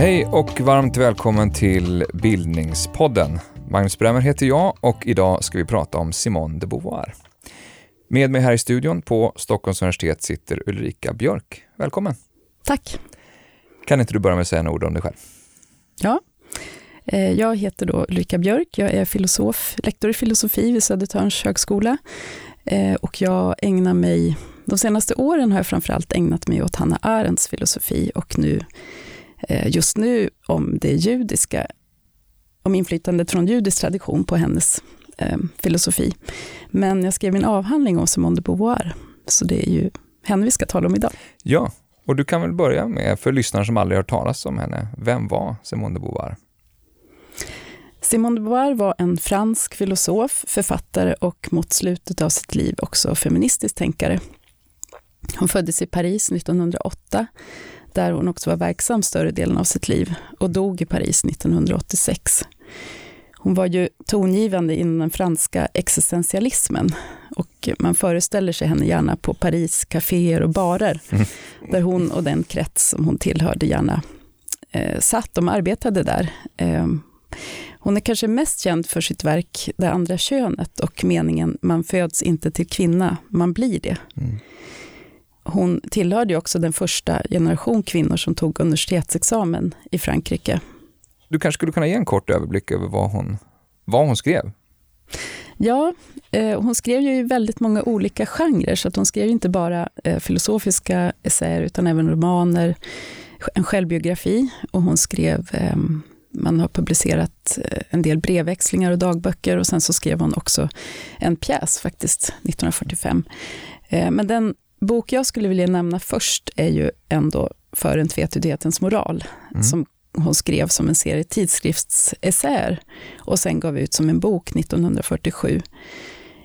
Hej och varmt välkommen till Bildningspodden. Magnus Bremmer heter jag och idag ska vi prata om Simone de Beauvoir. Med mig här i studion på Stockholms universitet sitter Ulrika Björk. Välkommen! Tack! Kan inte du börja med att säga några ord om dig själv? Ja, eh, jag heter då Ulrika Björk. Jag är filosof, lektor i filosofi vid Södertörns högskola. Eh, och jag ägnar mig, de senaste åren har jag framförallt ägnat mig åt Hanna Arendts filosofi och nu just nu om det judiska, om inflytandet från judisk tradition på hennes eh, filosofi. Men jag skrev en avhandling om Simone de Beauvoir, så det är ju henne vi ska tala om idag. Ja, och du kan väl börja med, för lyssnare som aldrig hört talas om henne, vem var Simone de Beauvoir? Simone de Beauvoir var en fransk filosof, författare och mot slutet av sitt liv också feministisk tänkare. Hon föddes i Paris 1908 där hon också var verksam större delen av sitt liv och dog i Paris 1986. Hon var ju tongivande inom den franska existentialismen och man föreställer sig henne gärna på Paris kaféer och barer, mm. där hon och den krets som hon tillhörde gärna eh, satt. De arbetade där. Eh, hon är kanske mest känd för sitt verk Det andra könet och meningen man föds inte till kvinna, man blir det. Mm hon tillhörde också den första generation kvinnor som tog universitetsexamen i Frankrike. Du kanske skulle kunna ge en kort överblick över vad hon, vad hon skrev? Ja, eh, hon skrev ju i väldigt många olika genrer, så att hon skrev inte bara eh, filosofiska essäer, utan även romaner, en självbiografi, och hon skrev eh, man har publicerat eh, en del brevväxlingar och dagböcker och sen så skrev hon också en pjäs faktiskt, 1945. Eh, men den bok jag skulle vilja nämna först är ju ändå För en tvetydighetens moral, mm. som hon skrev som en serie tidskriftsessäer och sen gav ut som en bok 1947.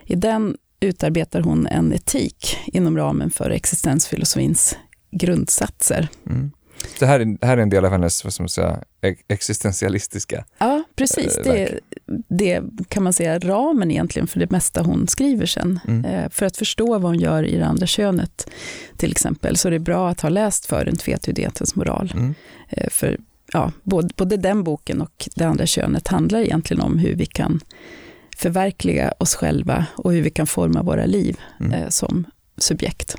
I den utarbetar hon en etik inom ramen för existensfilosofins grundsatser. Mm. Det här, är, det här är en del av hennes vad ska man säga, existentialistiska Ja, precis. Eh, det, det kan man säga ramen egentligen för det mesta hon skriver sen. Mm. Eh, för att förstå vad hon gör i det andra könet, till exempel, så är det bra att ha läst för en tvetydighetens moral. Mm. Eh, för ja, både, både den boken och det andra könet handlar egentligen om hur vi kan förverkliga oss själva och hur vi kan forma våra liv mm. eh, som subjekt.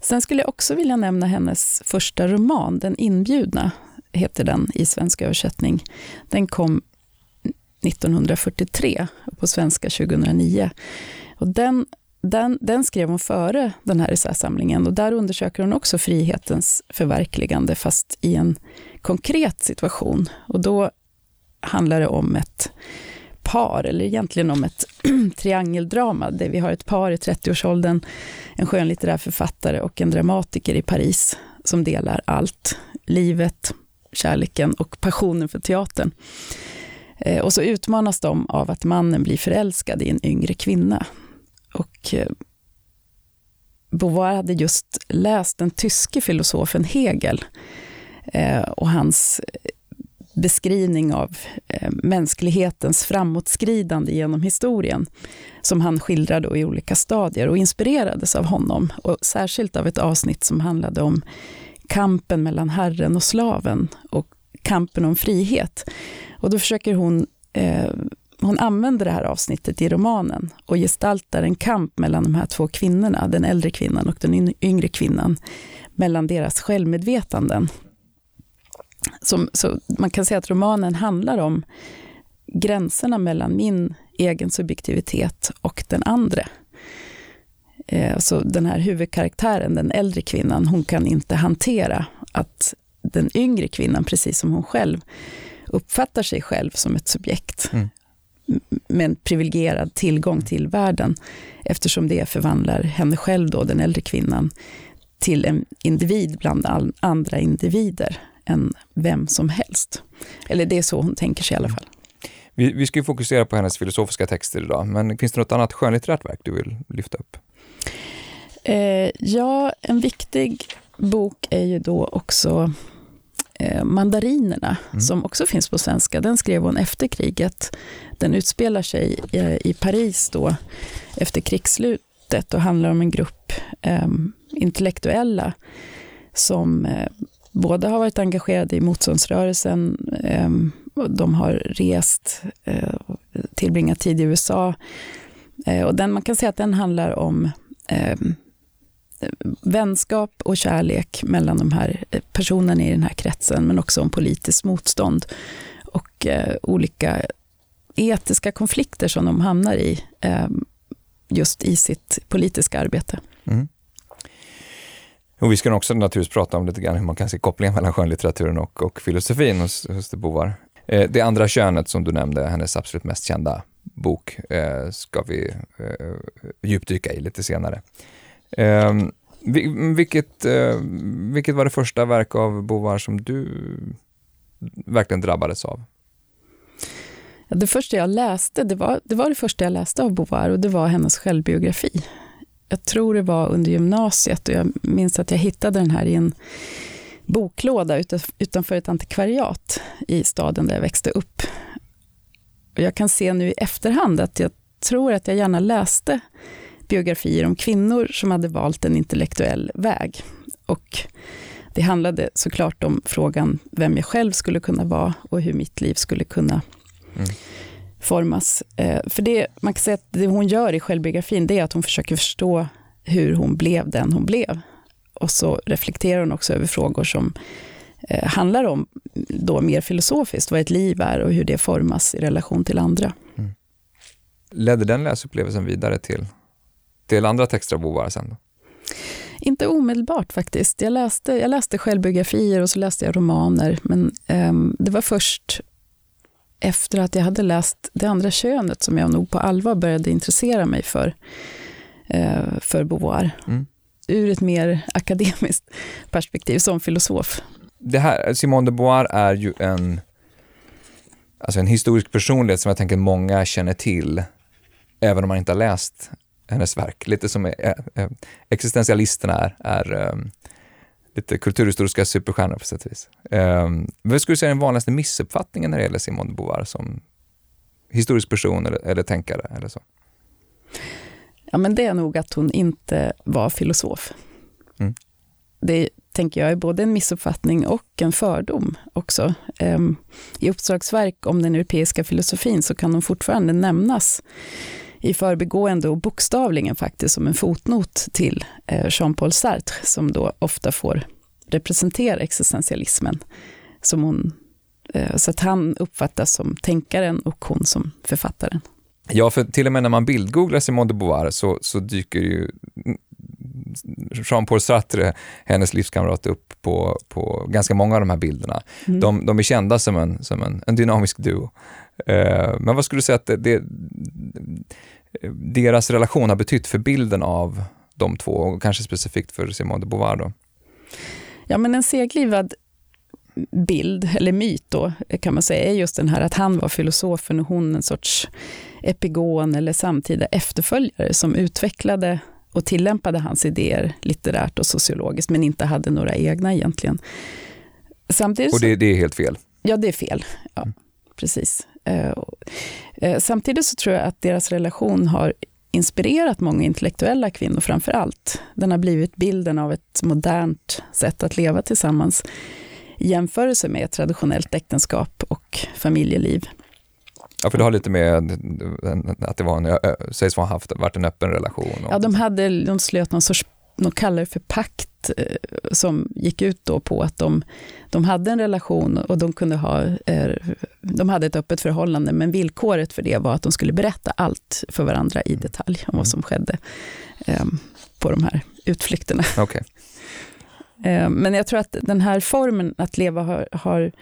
Sen skulle jag också vilja nämna hennes första roman, Den inbjudna, heter den i svensk översättning. Den kom 1943, på svenska 2009. Och den, den, den skrev hon före den här essäsamlingen och där undersöker hon också frihetens förverkligande, fast i en konkret situation. Och då handlar det om ett par, eller egentligen om ett triangeldrama, där vi har ett par i 30-årsåldern, en skönlitterär författare och en dramatiker i Paris, som delar allt. Livet, kärleken och passionen för teatern. Eh, och så utmanas de av att mannen blir förälskad i en yngre kvinna. Och eh, Beauvoir hade just läst den tyske filosofen Hegel eh, och hans beskrivning av mänsklighetens framåtskridande genom historien, som han skildrar i olika stadier och inspirerades av honom, och särskilt av ett avsnitt som handlade om kampen mellan herren och slaven och kampen om frihet. Och då försöker hon, eh, hon använder det här avsnittet i romanen och gestaltar en kamp mellan de här två kvinnorna, den äldre kvinnan och den yngre kvinnan, mellan deras självmedvetanden. Som, så man kan säga att romanen handlar om gränserna mellan min egen subjektivitet och den andra. Eh, så den här huvudkaraktären, den äldre kvinnan, hon kan inte hantera att den yngre kvinnan, precis som hon själv, uppfattar sig själv som ett subjekt mm. med en privilegierad tillgång till världen, eftersom det förvandlar henne själv, då, den äldre kvinnan, till en individ bland all, andra individer än vem som helst. Eller det är så hon tänker sig i alla fall. Vi, vi ska fokusera på hennes filosofiska texter idag, men finns det något annat skönlitterärt verk du vill lyfta upp? Eh, ja, en viktig bok är ju då också eh, Mandarinerna, mm. som också finns på svenska. Den skrev hon efter kriget. Den utspelar sig i, i Paris då, efter krigsslutet och handlar om en grupp eh, intellektuella som eh, båda har varit engagerade i motståndsrörelsen. Eh, de har rest, eh, tillbringat tid i USA. Eh, och den, man kan säga att den handlar om eh, vänskap och kärlek mellan de här personerna i den här kretsen, men också om politiskt motstånd och eh, olika etiska konflikter som de hamnar i eh, just i sitt politiska arbete. Mm. Och vi ska också naturligtvis prata om lite grann hur man kan se kopplingen mellan skönlitteraturen och, och filosofin hos, hos de bovar. Eh, det andra könet som du nämnde, hennes absolut mest kända bok, eh, ska vi eh, djupdyka i lite senare. Eh, vilket, eh, vilket var det första verk av Bovar som du verkligen drabbades av? Det första jag läste, det var, det var det första jag läste av Bovar och det var hennes självbiografi. Jag tror det var under gymnasiet och jag minns att jag hittade den här i en boklåda utanför ett antikvariat i staden där jag växte upp. Och jag kan se nu i efterhand att jag tror att jag gärna läste biografier om kvinnor som hade valt en intellektuell väg. Och det handlade såklart om frågan vem jag själv skulle kunna vara och hur mitt liv skulle kunna mm. formas. Eh, för det, man kan säga att det hon gör i självbiografin, det är att hon försöker förstå hur hon blev den hon blev. Och så reflekterar hon också över frågor som eh, handlar om, då mer filosofiskt, vad ett liv är och hur det formas i relation till andra. Mm. Ledde den läsupplevelsen vidare till, till andra texter av Beauvoir sen? Då? Inte omedelbart faktiskt. Jag läste, jag läste självbiografier och så läste jag romaner, men eh, det var först efter att jag hade läst Det andra könet som jag nog på allvar började intressera mig för, eh, för Beauvoir. Mm. Ur ett mer akademiskt perspektiv, som filosof. Det här, Simone de Beauvoir är ju en, alltså en historisk personlighet som jag tänker många känner till, även om man inte har läst hennes verk. Lite som äh, existentialisterna är, är ähm, lite kulturhistoriska superstjärnor på sätt och vis. Ähm, vad skulle du säga är den vanligaste missuppfattningen när det gäller Simone de Beauvoir som historisk person eller, eller tänkare eller så? Ja, men det är nog att hon inte var filosof. Mm. Det tänker jag är både en missuppfattning och en fördom också. Um, I uppslagsverk om den europeiska filosofin så kan hon fortfarande nämnas i förbigående och bokstavligen faktiskt som en fotnot till eh, Jean-Paul Sartre, som då ofta får representera existentialismen. Som hon, eh, så att han uppfattas som tänkaren och hon som författaren. Ja, för till och med när man bildgooglar Simone de Beauvoir så, så dyker ju Jean-Paul Sartre, hennes livskamrat, upp på, på ganska många av de här bilderna. Mm. De, de, är kända som en, som en, en dynamisk duo. Uh, men vad skulle du säga att det, det, deras relation har betytt för bilden av de två och kanske specifikt för Simone de Beauvoir? Då? Ja, men en seglivad bild, eller myt då, kan man säga, är just den här att han var filosofen och hon en sorts epigon eller samtida efterföljare som utvecklade och tillämpade hans idéer litterärt och sociologiskt, men inte hade några egna egentligen. Samtidigt och det, det är helt fel? Ja, det är fel. Ja, mm. Precis. Eh, eh, samtidigt så tror jag att deras relation har inspirerat många intellektuella kvinnor framför allt. Den har blivit bilden av ett modernt sätt att leva tillsammans i jämförelse med traditionellt äktenskap och familjeliv. Ja, för det har lite med att det var en, sägs ha haft, varit en öppen relation. Ja, de, hade, de slöt någon sorts, de kallar det för pakt, eh, som gick ut då på att de, de hade en relation och de kunde ha, eh, de hade ett öppet förhållande, men villkoret för det var att de skulle berätta allt för varandra i detalj om vad som skedde um, på de här utflykterna. Okay. Um, men jag tror att den här formen att leva har, har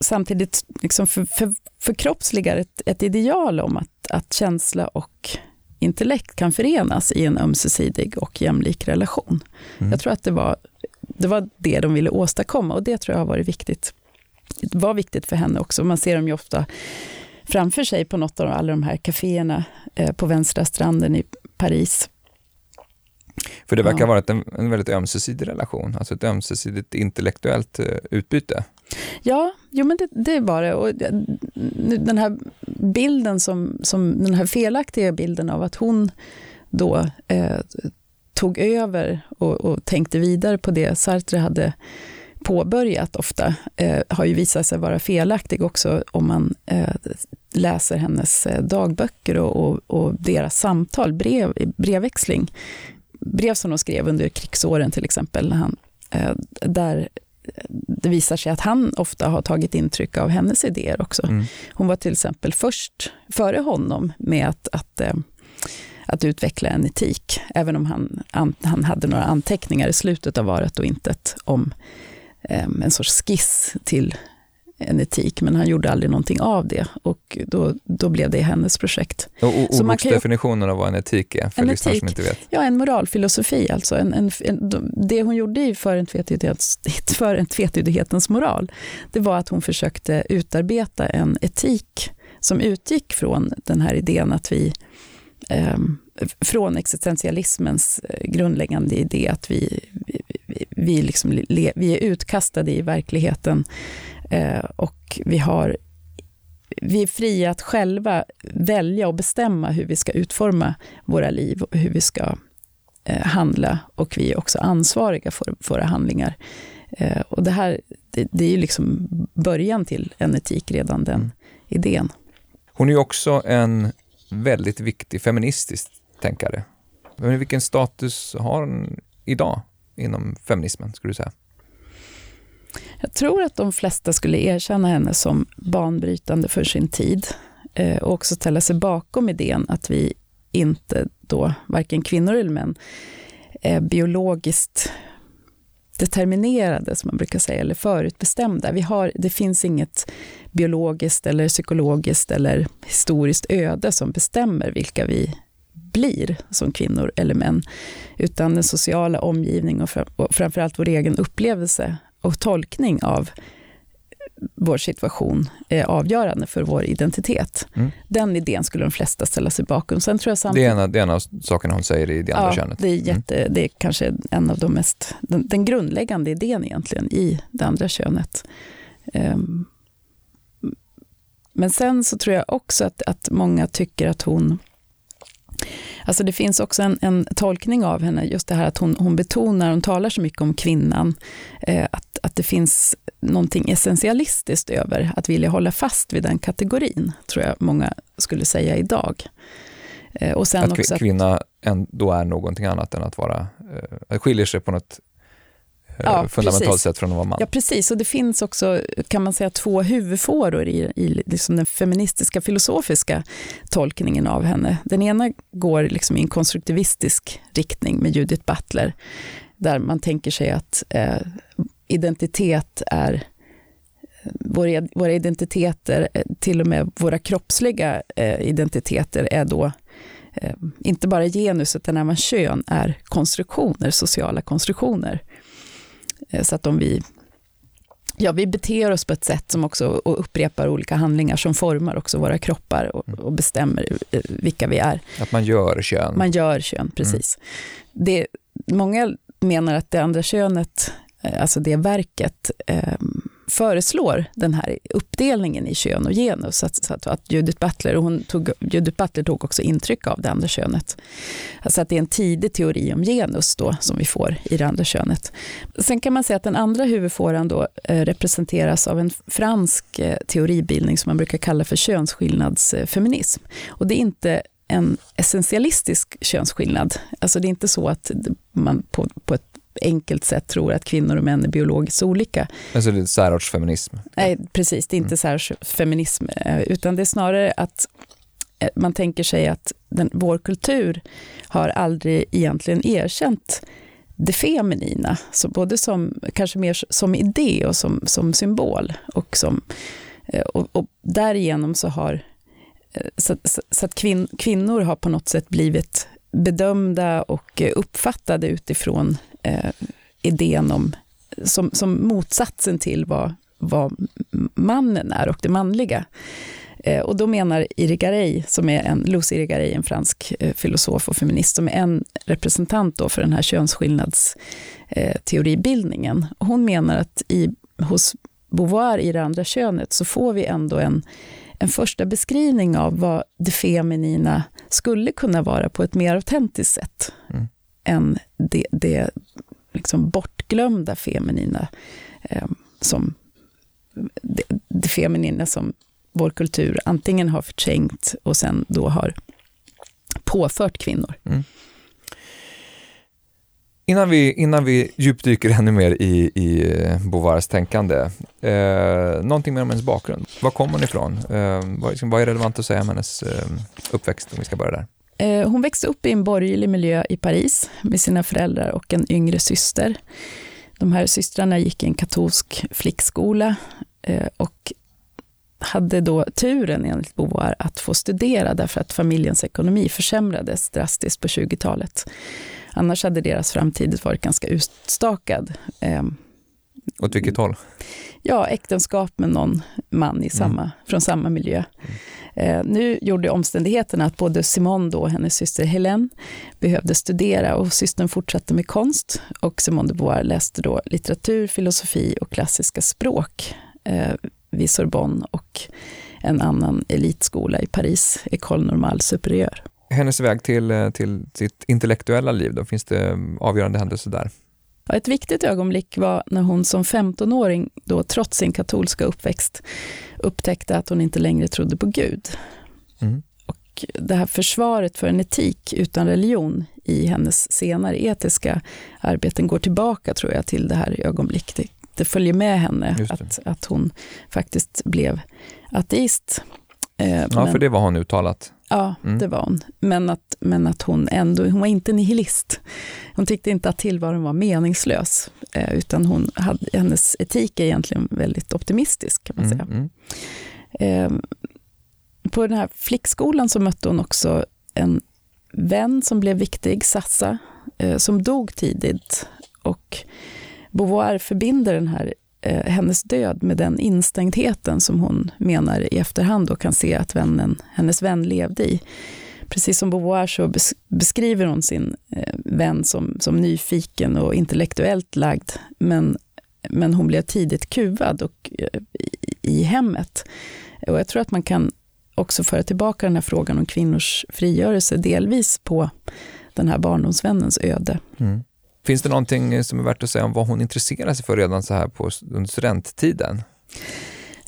samtidigt liksom för, för, förkroppsligar ett, ett ideal om att, att känsla och intellekt kan förenas i en ömsesidig och jämlik relation. Mm. Jag tror att det var, det var det de ville åstadkomma och det tror jag har varit viktigt. Det var viktigt för henne också. Man ser dem ju ofta framför sig på något av alla de här kaféerna eh, på Vänstra stranden i Paris. För det verkar ha varit en, en väldigt ömsesidig relation, alltså ett ömsesidigt intellektuellt eh, utbyte. Ja, jo men det, det var det. Och den här bilden, som, som, den här felaktiga bilden av att hon då eh, tog över och, och, tänkte vidare på det Sartre hade påbörjat ofta eh, har ju visat sig vara felaktig också om man eh, läser hennes eh, dagböcker och, och, och, deras samtal, brev, brevväxling. Brev som de skrev under krigsåren till exempel, när han, eh, där det visar sig att han ofta har tagit intryck av hennes idéer också. Mm. Hon var till exempel först, före honom, med att, att, eh, att utveckla en etik, även om han, han hade några anteckningar i slutet av Varet och intet om um, en sorts skiss till en etik, men han gjorde aldrig någonting av det och då, då blev det hennes projekt. Och ordsdefinitionen av vad en etik är, för lyssnare som inte vet? Ja, en moralfilosofi alltså. En, en, en, det hon gjorde i För en tvetydighetens moral, det var att hon försökte utarbeta en etik som utgick från den här idén att vi eh, från existentialismens eh, grundläggande idé att vi, vi, vi, liksom, vi är utkastade i verkligheten Eh, och vi, har, vi är fria att själva välja och bestämma hur vi ska utforma våra liv och hur vi ska eh, handla. Och vi är också ansvariga för våra handlingar. Eh, och det här det, det är ju liksom början till en etik, redan den mm. idén. Hon är ju också en väldigt viktig feministisk tänkare. Men vilken status har hon idag inom feminismen, skulle du säga? Jag tror att de flesta skulle erkänna henne som banbrytande för sin tid eh, och också ställa sig bakom idén att vi inte då, varken kvinnor eller män, är biologiskt determinerade, som man brukar säga, eller förutbestämda. Vi har, det finns inget biologiskt eller psykologiskt eller historiskt öde som bestämmer vilka vi blir som kvinnor eller män, utan den sociala omgivningen och framförallt vår egen upplevelse och tolkning av vår situation är avgörande för vår identitet. Mm. Den idén skulle de flesta ställa sig bakom. Sen tror jag samtidigt, det, är en, det är en av sakerna hon säger i Det andra ja, könet. Det är, mm. jätte, mm. det är kanske en av de mest, den, den, grundläggande idén egentligen i det andra könet. Um, men sen så tror jag också att, att många tycker att hon Alltså det finns också en, en, tolkning av henne, just det här att hon, hon betonar, hon talar så mycket om kvinnan, eh, att, att det finns någonting essentialistiskt över att vilja hålla fast vid den kategorin, tror jag många skulle säga idag. Eh, och sen att också kvinna ändå är någonting annat än att vara, eh, skiljer sig på något ja, fundamentalt precis. sett från att vara man. Ja, precis. Och det finns också, kan man säga, två huvudfåror i, i liksom den feministiska filosofiska tolkningen av henne. Den ena går liksom i en konstruktivistisk riktning med Judith Butler, där man tänker sig att eh, identitet är eh, våra, våra identiteter, eh, till och med våra kroppsliga eh, identiteter, är då eh, inte bara genus, utan även kön är konstruktioner, sociala konstruktioner. Eh, så att om vi, ja, vi beter oss på ett sätt som också och upprepar olika handlingar som formar också våra kroppar och, och bestämmer eh, vilka vi är. Att man gör kön. Man gör kön, precis. Mm. Det, många menar att det andra könet, eh, alltså det verket, eh, föreslår den här uppdelningen i kön och genus. Så att, så att, Judith, Butler, och hon tog, Judith Butler tog också intryck av det andra könet. Alltså att det är en tidig teori om genus då, som vi får i det andra könet. Sen kan man säga att den andra huvudfåran då, eh, representeras av en fransk eh, teoribildning som man brukar kalla för könsskillnadsfeminism. Och det är inte en essentialistisk könsskillnad. Alltså det är inte så att man på, på ett enkelt sätt tror att kvinnor och män är biologiskt olika. Alltså det är särartsfeminism? Nej, precis. Det är inte mm. särartsfeminism, eh, utan det är snarare att eh, man tänker sig att den, vår kultur har aldrig egentligen erkänt det feminina, så både som, kanske mer som idé och som, som symbol. Och, som, eh, och, och därigenom så har så, så, så att kvin, kvinnor har på något sätt blivit bedömda och uppfattade utifrån eh, idén om, som, som motsatsen till vad, vad mannen är och det manliga. Eh, och då menar Irigaray, som är en, Lucy Irigaray, en fransk eh, filosof och feminist, som är en representant då för den här könsskillnadsteoribildningen. Eh, hon menar att i, hos Beauvoir i det andra könet så får vi ändå en, en första beskrivning av vad det feminina skulle kunna vara på ett mer autentiskt sätt. Mm än det, det liksom bortglömda feminina eh, som det, det feminina som vår kultur antingen har förträngt och sen då har påfört kvinnor. Mm. Innan vi, innan vi djupdyker ännu mer i, i eh, Bovars tänkande, eh, någonting mer om hennes bakgrund. Var kommer hon ifrån? Eh, vad, liksom, vad, är relevant att säga om hennes eh, uppväxt, om vi ska börja där? Eh, hon växte upp i en borgerlig miljö i Paris med sina föräldrar och en yngre syster. De här systrarna gick i en katolsk flickskola eh, och hade då turen enligt Bovar, att få studera därför att familjens ekonomi försämrades drastiskt på 20-talet. Annars hade deras framtid varit ganska utstakad. Ehm, Åt vilket håll? Ja, äktenskap med någon man i samma, mm. från samma miljö. Mm. Eh, nu gjorde omständigheterna att både Simone och hennes syster Helene behövde studera och systern fortsatte med konst och Simone de Beauvoir läste då litteratur, filosofi och klassiska språk eh, vid Sorbonne och en annan elitskola i Paris, École Normale Supérieure. Hennes väg till, eh, till sitt intellektuella liv, då finns det avgörande händelser där? Ett viktigt ögonblick var när hon som 15-åring, då, trots sin katolska uppväxt, upptäckte att hon inte längre trodde på Gud. Mm. Och det här försvaret för en etik utan religion i hennes senare etiska arbeten går tillbaka, tror jag, till det här ögonblicket det följer med henne, att, att hon faktiskt blev ateist. Eh, ja, men, för det var hon uttalat. Ja, mm. det var hon. Men att, men att hon ändå, hon var inte nihilist. Hon tyckte inte att tillvaron var meningslös, eh, utan hon hade, hennes etik är egentligen väldigt optimistisk, kan man mm, säga. Mm. Eh, på den här flickskolan så mötte hon också en vän som blev viktig, Sassa, eh, som dog tidigt. Och Beauvoir förbinder den här, eh, hennes död med den instängdheten som hon menar i efterhand då kan se att vännen, hennes vän levde i. Precis som Beauvoir så beskriver hon sin eh, vän som, som nyfiken och intellektuellt lagd, men, men hon blev tidigt kuvad och, eh, i, i hemmet. Och jag tror att man kan också föra tillbaka den här frågan om kvinnors frigörelse delvis på den här barndomsvännens öde. Mm. Finns det någonting som är värt att säga om vad hon intresserar sig för redan så här på under studenttiden?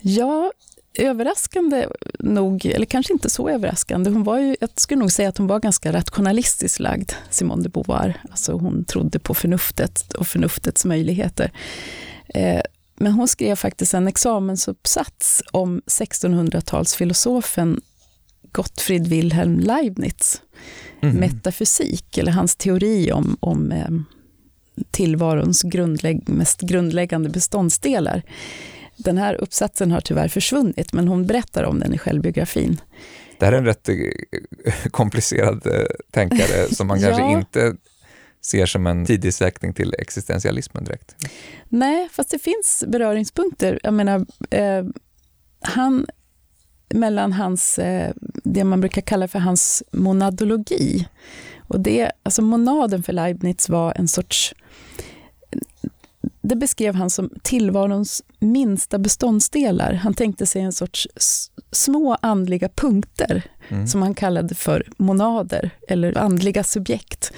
Ja, överraskande nog, eller kanske inte så överraskande, hon var ju, jag skulle nog säga att hon var ganska rationalistiskt lagd, Simone de Beauvoir. Alltså hon trodde på förnuftet och förnuftets möjligheter. Eh, men hon skrev faktiskt en examensuppsats om 1600-talsfilosofen Gottfried Wilhelm Leibniz, mm. metafysik, eller hans teori om, om eh, tillvarons grundlägg mest grundläggande beståndsdelar. Den här uppsatsen har tyvärr försvunnit, men hon berättar om den i självbiografin. Det här är en rätt eh, komplicerad eh, tänkare som man kanske ja. inte ser som en tidig säkring till existentialismen direkt. Nej, fast det finns beröringspunkter. Jag menar, eh, han, mellan hans, eh, det man brukar kalla för hans monadologi. Och det, alltså monaden för Leibniz var en sorts det beskrev han som tillvarons minsta beståndsdelar. Han tänkte sig en sorts små andliga punkter mm. som han kallade för monader, eller andliga subjekt.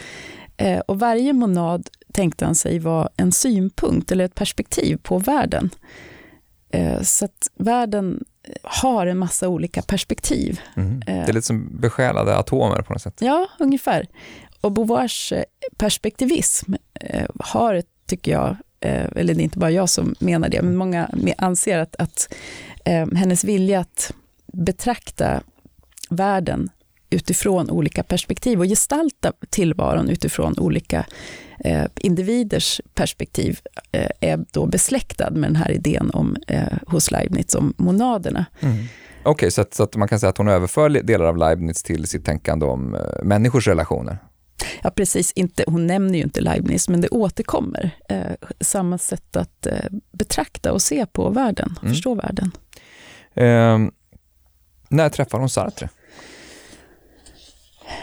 Eh, och varje monad tänkte han sig var en synpunkt eller ett perspektiv på världen. Eh, så att världen har en massa olika perspektiv. Mm. Det är lite som besjälade atomer på något sätt. Ja, ungefär. Och Beauvoirs eh, perspektivism har, tycker jag, Eh, eller det är inte bara jag som menar det, men många anser att, att eh, hennes vilja att betrakta världen utifrån olika perspektiv och gestalta tillvaron utifrån olika eh, individers perspektiv eh, är då besläktad med den här idén om, eh, hos Leibniz om monaderna. Mm. Okej, okay, så, så, att man kan säga att hon överför delar av Leibniz till sitt tänkande om eh, människors relationer? Ja, precis. Inte, hon nämner ju inte Leibniz, men det återkommer. Eh, samma sätt att eh, betrakta och se på världen, mm. förstå världen. Eh, när träffade hon Sartre?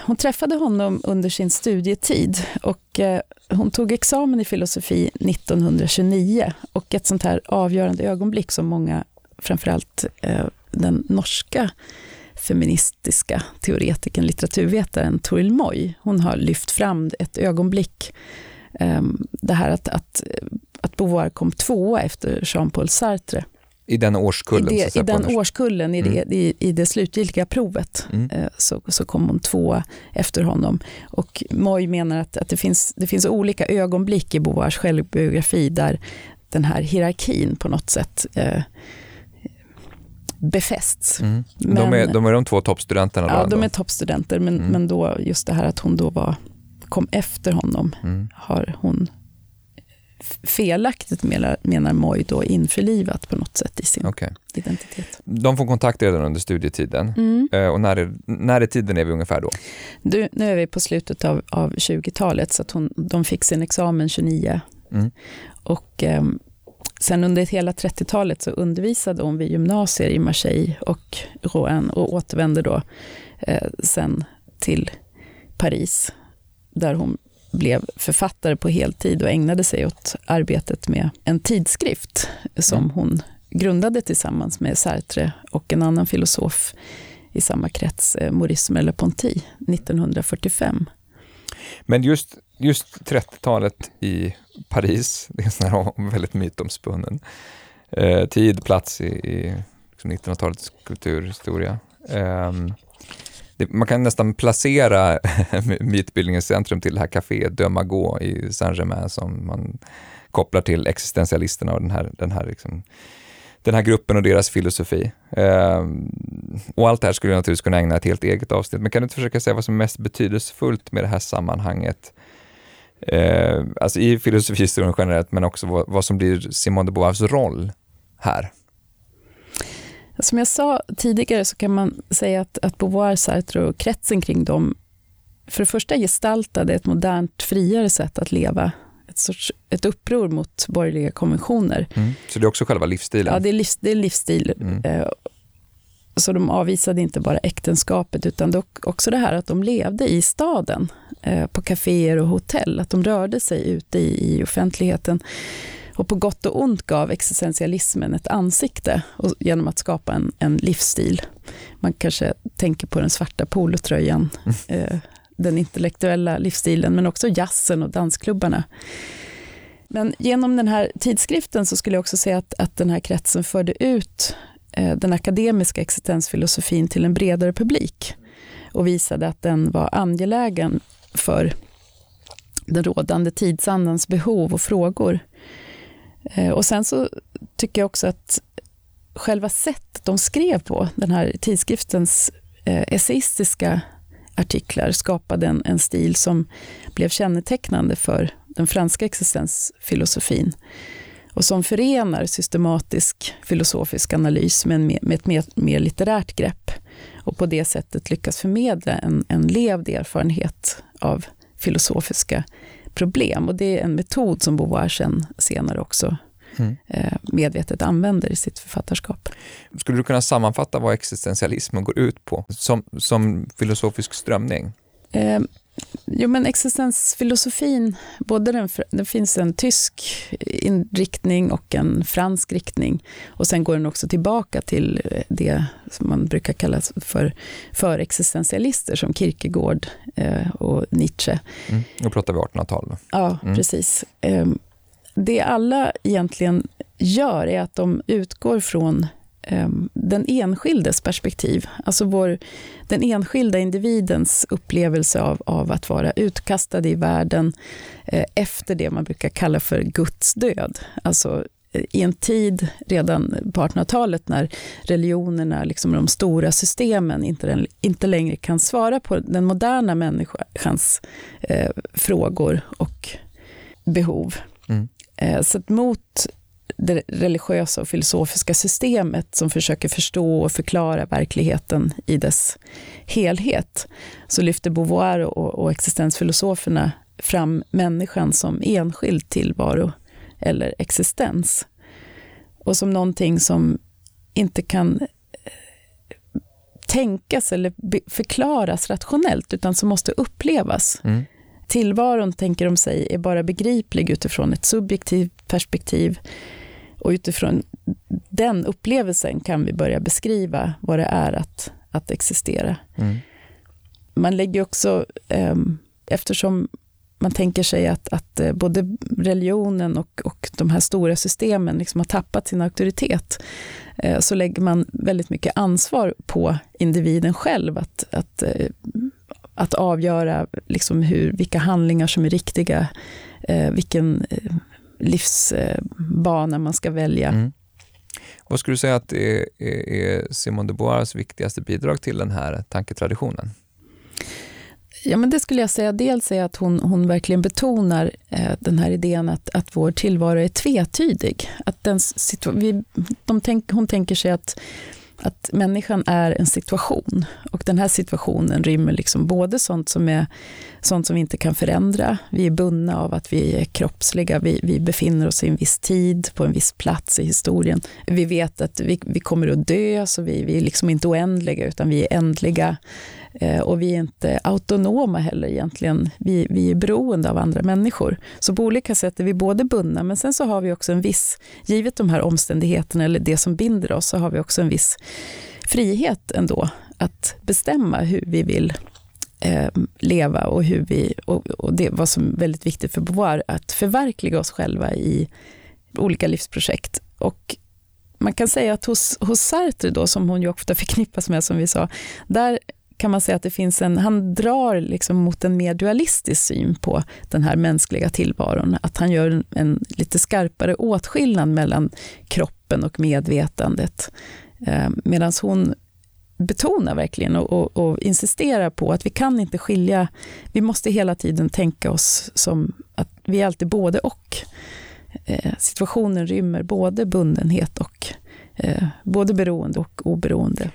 Hon träffade honom under sin studietid och eh, hon tog examen i filosofi 1929 och ett sånt här avgörande ögonblick som många, framförallt eh, den norska feministiska teoretikern, litteraturvetaren Toril Moy, hon har lyft fram ett ögonblick, ehm, det här att, att att Beauvoir kom tvåa efter Jean-Paul Sartre. I den årskullen? I, det, i den årskullen, i, det, i, i det slutgiltiga provet, Mm. eh, så, så kom hon tvåa efter honom. Och Moy menar att, att det, finns, det finns olika ögonblick i Beauvoirs självbiografi där den här hierarkin på något sätt eh, befästs. Mm. Men- de, är, de är de två toppstudenterna? Ja, de är toppstudenter, men, Mm. men då just det här att hon då var, kom efter honom Mm. har hon felaktigt menar, Moy då införlivat på något sätt i sin Okej. identitet. De får kontakt redan under studietiden. Mm. Eh, och när, är, när i tiden är vi ungefär då? Du, nu är vi på slutet av, av 20-talet, så att hon, de fick sin examen 29. Mm. Och ehm, sen under hela 30-talet så undervisade hon vid gymnasier i Marseille och Rouen och återvände då eh, sen till Paris, där hon blev författare på heltid och ägnade sig åt arbetet med en tidskrift som Mm. hon grundade tillsammans med Sartre och en annan filosof i samma krets, eh, Maurice Merleau-Ponty, 1945. Men just, just 30-talet i Paris, det är en sån här väldigt mytomspunnen eh, tid, plats i, i liksom 1900-talets kulturhistoria. Det, man kan nästan placera mytbildningens centrum till det här kaféet de Magot i Saint-Germain som man kopplar till existentialisterna och den här, den här, liksom, den här gruppen och deras filosofi. Eh, och allt det här skulle jag naturligtvis kunna ägna ett helt eget avsnitt, men kan du inte försöka säga vad som är mest betydelsefullt med det här sammanhanget? Eh, alltså i filosofihistorien generellt, men också vad, vad som blir Simone de Beauvoirs roll här. Som jag sa tidigare så kan man säga att, att Beauvoir, Sartre och kretsen kring dem för det första gestaltade ett modernt, friare sätt att leva. Ett, sorts, ett uppror mot borgerliga konventioner. Så det är också själva livsstilen? Ja, det är, livs, det är livsstil. Mm. Eh, Så de avvisade inte bara äktenskapet utan dock också det här att de levde i staden, eh, på kaféer och hotell, att de rörde sig ute i, i offentligheten. Och på gott och ont gav existentialismen ett ansikte och, genom att skapa en, en livsstil. Man kanske tänker på den svarta polotröjan, eh, den intellektuella livsstilen, men också jazzen och dansklubbarna. Men genom den här tidskriften så skulle jag också säga att, att den här kretsen förde ut eh, den akademiska existensfilosofin till en bredare publik och visade att den var angelägen för den rådande tidsandans behov och frågor. Eh, och sen så tycker jag också att själva sättet de skrev på, den här tidskriftens eh, essayistiska artiklar skapade en, en stil som blev kännetecknande för den franska existensfilosofin och som förenar systematisk filosofisk analys med, en, med ett mer, mer litterärt grepp och på det sättet lyckas förmedla en, en levd erfarenhet av filosofiska problem. Och det är en metod som Beauvoir sen senare också Mm. eh, medvetet använder i sitt författarskap. Skulle du kunna sammanfatta vad existentialismen går ut på som, som filosofisk strömning? Jo, men existensfilosofin, både den, det finns en tysk inriktning och en fransk riktning. Och sen går den också tillbaka till eh, det som man brukar kalla för, för existentialister som Kierkegaard eh, och Nietzsche. Mm. Nu pratar vi 1800-tal. då. Ja, Mm. precis. Eh, det alla egentligen gör är att de utgår från den enskildes perspektiv. Alltså vår, den enskilda individens upplevelse av, av att vara utkastad i världen eh, efter det man brukar kalla för Guds död. Alltså eh, i en tid redan på 1800-talet när religionerna, liksom de stora systemen, inte, inte längre kan svara på den moderna människans eh, frågor och behov. Mm. Eh, så mot det religiösa och filosofiska systemet som försöker förstå och förklara verkligheten i dess helhet, så lyfter Beauvoir och, och existensfilosoferna fram människan som enskild tillvaro eller existens. Och som någonting som inte kan eh, tänkas eller förklaras rationellt, utan som måste upplevas. Mm. Tillvaron, tänker de sig, är bara begriplig utifrån ett subjektivt perspektiv. Och utifrån den upplevelsen kan vi börja beskriva vad det är att, att existera. Mm. Man lägger också, eh, eftersom man tänker sig att, att eh, både religionen och, och de här stora systemen liksom har tappat sin auktoritet, eh, så lägger man väldigt mycket ansvar på individen själv att, att, eh, att avgöra liksom hur, vilka handlingar som är riktiga, vilken livsbana man ska välja. Mm. Vad skulle du säga att är, är Simone de Beauvoirs viktigaste bidrag till den här tanketraditionen? Ja, men det skulle jag säga. Dels är att hon, hon verkligen betonar eh, den här idén att, att vår tillvaro är tvetydig. Att den vi, de tänk, hon tänker sig att, att människan är en situation och den här situationen rymmer liksom både sånt som, är, sånt som vi inte kan förändra, vi är bundna av att vi är kroppsliga, vi, vi befinner oss i en viss tid, på en viss plats i historien. Vi vet att vi, vi kommer att dö, så vi, vi är liksom inte oändliga utan vi är ändliga. Eh, och vi är inte autonoma heller egentligen. Vi, vi är beroende av andra människor. Så på olika sätt är vi både bundna, men sen så har vi också en viss, givet de här omständigheterna eller det som binder oss, så har vi också en viss frihet ändå att bestämma hur vi vill eh, leva och hur vi, och, och det var som väldigt viktigt för Beauvoir, att förverkliga oss själva i olika livsprojekt. Och man kan säga att hos, hos Sartre, då, som hon ju ofta förknippas med, som vi sa, där kan man säga att det finns en, han drar liksom mot en mer dualistisk syn på den här mänskliga tillvaron. Att han gör en, en lite skarpare åtskillnad mellan kroppen och medvetandet. Eh, Medan hon betonar verkligen och, och, och, insisterar på att vi kan inte skilja, vi måste hela tiden tänka oss som att vi är alltid både och. Eh, situationen rymmer både bundenhet och eh, både beroende och oberoende.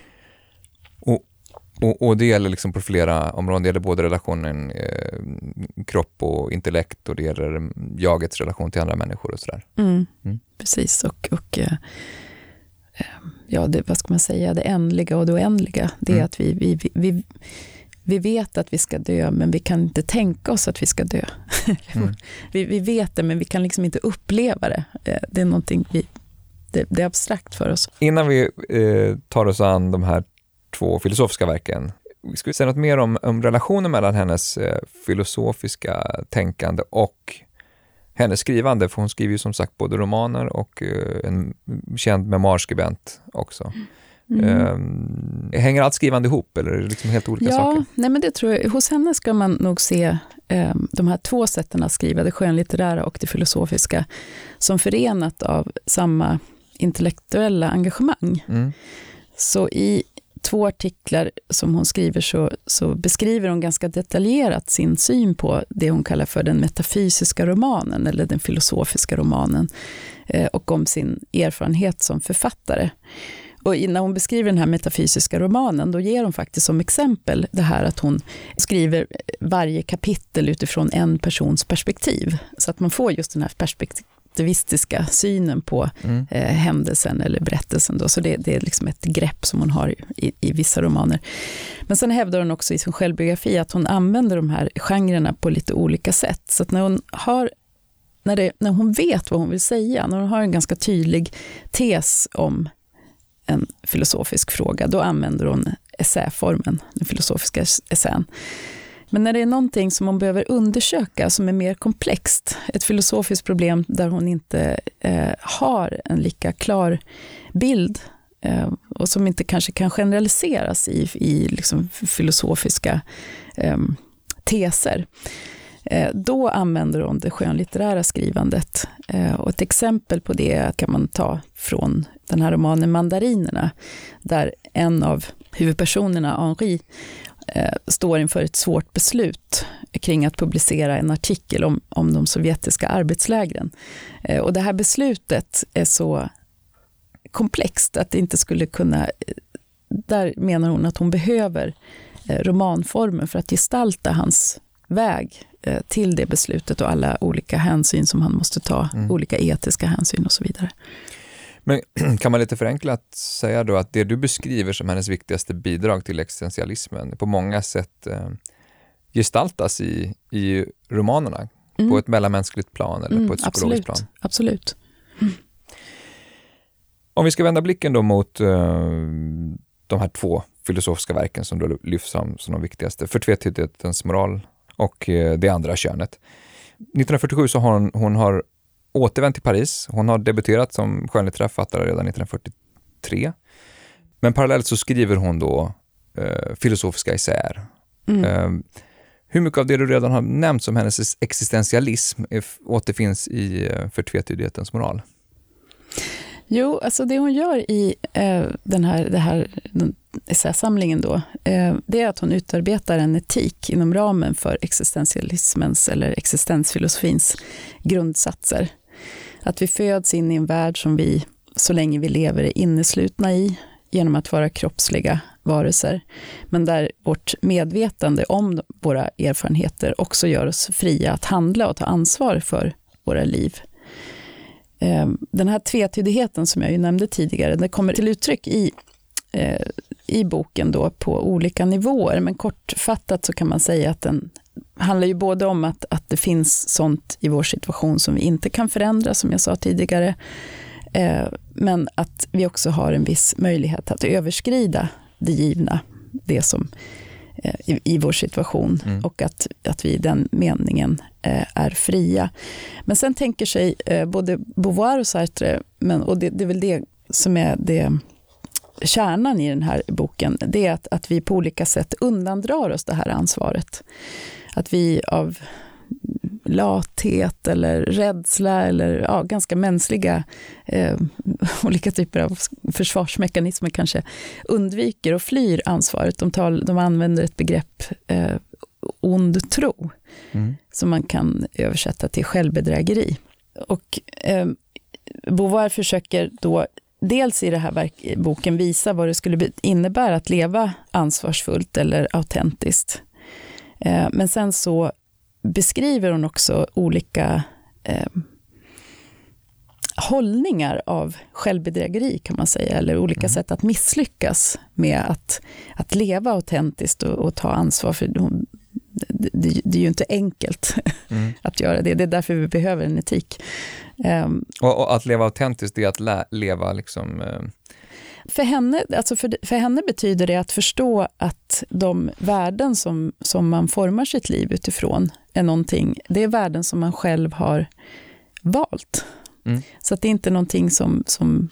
Och, och, det gäller liksom på flera områden. Det gäller både relationen eh, kropp och intellekt och det gäller jagets relation till andra människor och sådär. Mm, mm. Precis, och, och eh, eh, ja, det, vad ska man säga, det ändliga och det oändliga. Det är mm. att vi, vi, vi, vi vet att vi ska dö, men vi kan inte tänka oss att vi ska dö. Mm. vi, vi vet det, men vi kan liksom inte uppleva det. Eh, det är någonting vi, det, det är abstrakt för oss. Innan vi eh, tar oss an de här två filosofiska verken. Ska vi säga något mer om, om relationen mellan hennes eh, filosofiska tänkande och hennes skrivande? För hon skriver ju som sagt både romaner och eh, en känd memoarskribent också. Mm. Eh, hänger allt skrivande ihop eller är det liksom helt olika ja, saker? Nej, men det tror jag. Hos henne ska man nog se eh, de här två sätten att skriva, det skönlitterära och det filosofiska, som förenat av samma intellektuella engagemang. Mm. Så i två artiklar som hon skriver så, så, beskriver hon ganska detaljerat sin syn på det hon kallar för den metafysiska romanen, eller den filosofiska romanen, eh, och om sin erfarenhet som författare. Och när hon beskriver den här metafysiska romanen, då ger hon faktiskt som exempel det här att hon skriver varje kapitel utifrån en persons perspektiv. Så att man får just den här perspektiv relativistiska synen på mm. eh, händelsen eller berättelsen. Då. Så det, det, är liksom ett grepp som hon har i, i, vissa romaner. Men sen hävdar hon också i sin självbiografi att hon använder de här genrerna på lite olika sätt. Så när hon har när, det, när hon vet vad hon vill säga, när hon har en ganska tydlig tes om en filosofisk fråga, då använder hon essäformen, den filosofiska essän. Men när det är någonting som hon behöver undersöka som är mer komplext, ett filosofiskt problem där hon inte eh, har en lika klar bild eh, och som inte kanske kan generaliseras i, i liksom filosofiska eh, teser, eh, då använder hon det skönlitterära skrivandet. Eh, och ett exempel på det kan man ta från den här romanen Mandarinerna, där en av huvudpersonerna, Henri, står inför ett svårt beslut kring att publicera en artikel om, om de sovjetiska arbetslägren. Eh, och det här beslutet är så komplext att det inte skulle kunna... Där menar hon att hon behöver eh, romanformen för att gestalta hans väg eh, till det beslutet och alla olika hänsyn som han måste ta, mm. olika etiska hänsyn och så vidare. Men kan man lite förenklat säga då att det du beskriver som hennes viktigaste bidrag till existentialismen på många sätt eh, gestaltas i, i romanerna mm. på ett mellanmänskligt plan eller mm, på ett psykologiskt absolut, plan? Absolut. Mm. Om vi ska vända blicken då mot uh, de här två filosofiska verken som då lyfts fram som de viktigaste. För tvetydighetens moral och eh, det andra könet. 1947 så har hon, hon har återvänt till Paris. Hon har debuterat som skönlitterär författare redan 1943. Men parallellt så skriver hon då eh, filosofiska essäer. Mm. Eh, hur mycket av det du redan har nämnt som hennes existentialism är, återfinns i eh, För tvetydighetens moral? Jo, alltså det hon gör i eh, den här, det här essäsamlingen då, eh, det är att hon utarbetar en etik inom ramen för existentialismens eller existensfilosofins grundsatser. Att vi föds in i en värld som vi, så länge vi lever, är inneslutna i genom att vara kroppsliga varelser, men där vårt medvetande om våra erfarenheter också gör oss fria att handla och ta ansvar för våra liv. Ehm, den här tvetydigheten som jag ju nämnde tidigare, den kommer till uttryck i, eh, i boken då på olika nivåer, men kortfattat så kan man säga att den handlar ju både om att, att det finns sånt i vår situation som vi inte kan förändra, som jag sa tidigare, eh, men att vi också har en viss möjlighet att överskrida det givna, det som eh, i, i vår situation mm. och att, att vi i den meningen eh, är fria. Men sen tänker sig eh, både Beauvoir och Sartre, men, och det, det är väl det som är det kärnan i den här boken, det är att, att vi på olika sätt undandrar oss det här ansvaret. Att vi av lathet eller rädsla eller ja, ganska mänskliga eh, olika typer av försvarsmekanismer kanske undviker och flyr ansvaret. De, tal, de använder ett begrepp eh, ond tro mm. som man kan översätta till självbedrägeri. Och eh, Beauvoir försöker då dels i den här verk, boken visa vad det skulle innebära att leva ansvarsfullt eller autentiskt. Eh, men sen så beskriver hon också olika eh, hållningar av självbedrägeri kan man säga, eller olika mm. sätt att misslyckas med att, att leva autentiskt och, och ta ansvar. för hon, det, det, det, är ju inte enkelt mm. att göra det. Det är därför vi behöver en etik. Um, och, och, att leva autentiskt, det är att lä, leva liksom... Uh... För, henne, alltså för, för henne betyder det att förstå att de värden som, som man formar sitt liv utifrån är någonting, det är värden som man själv har valt. Mm. Så att det är inte någonting som, som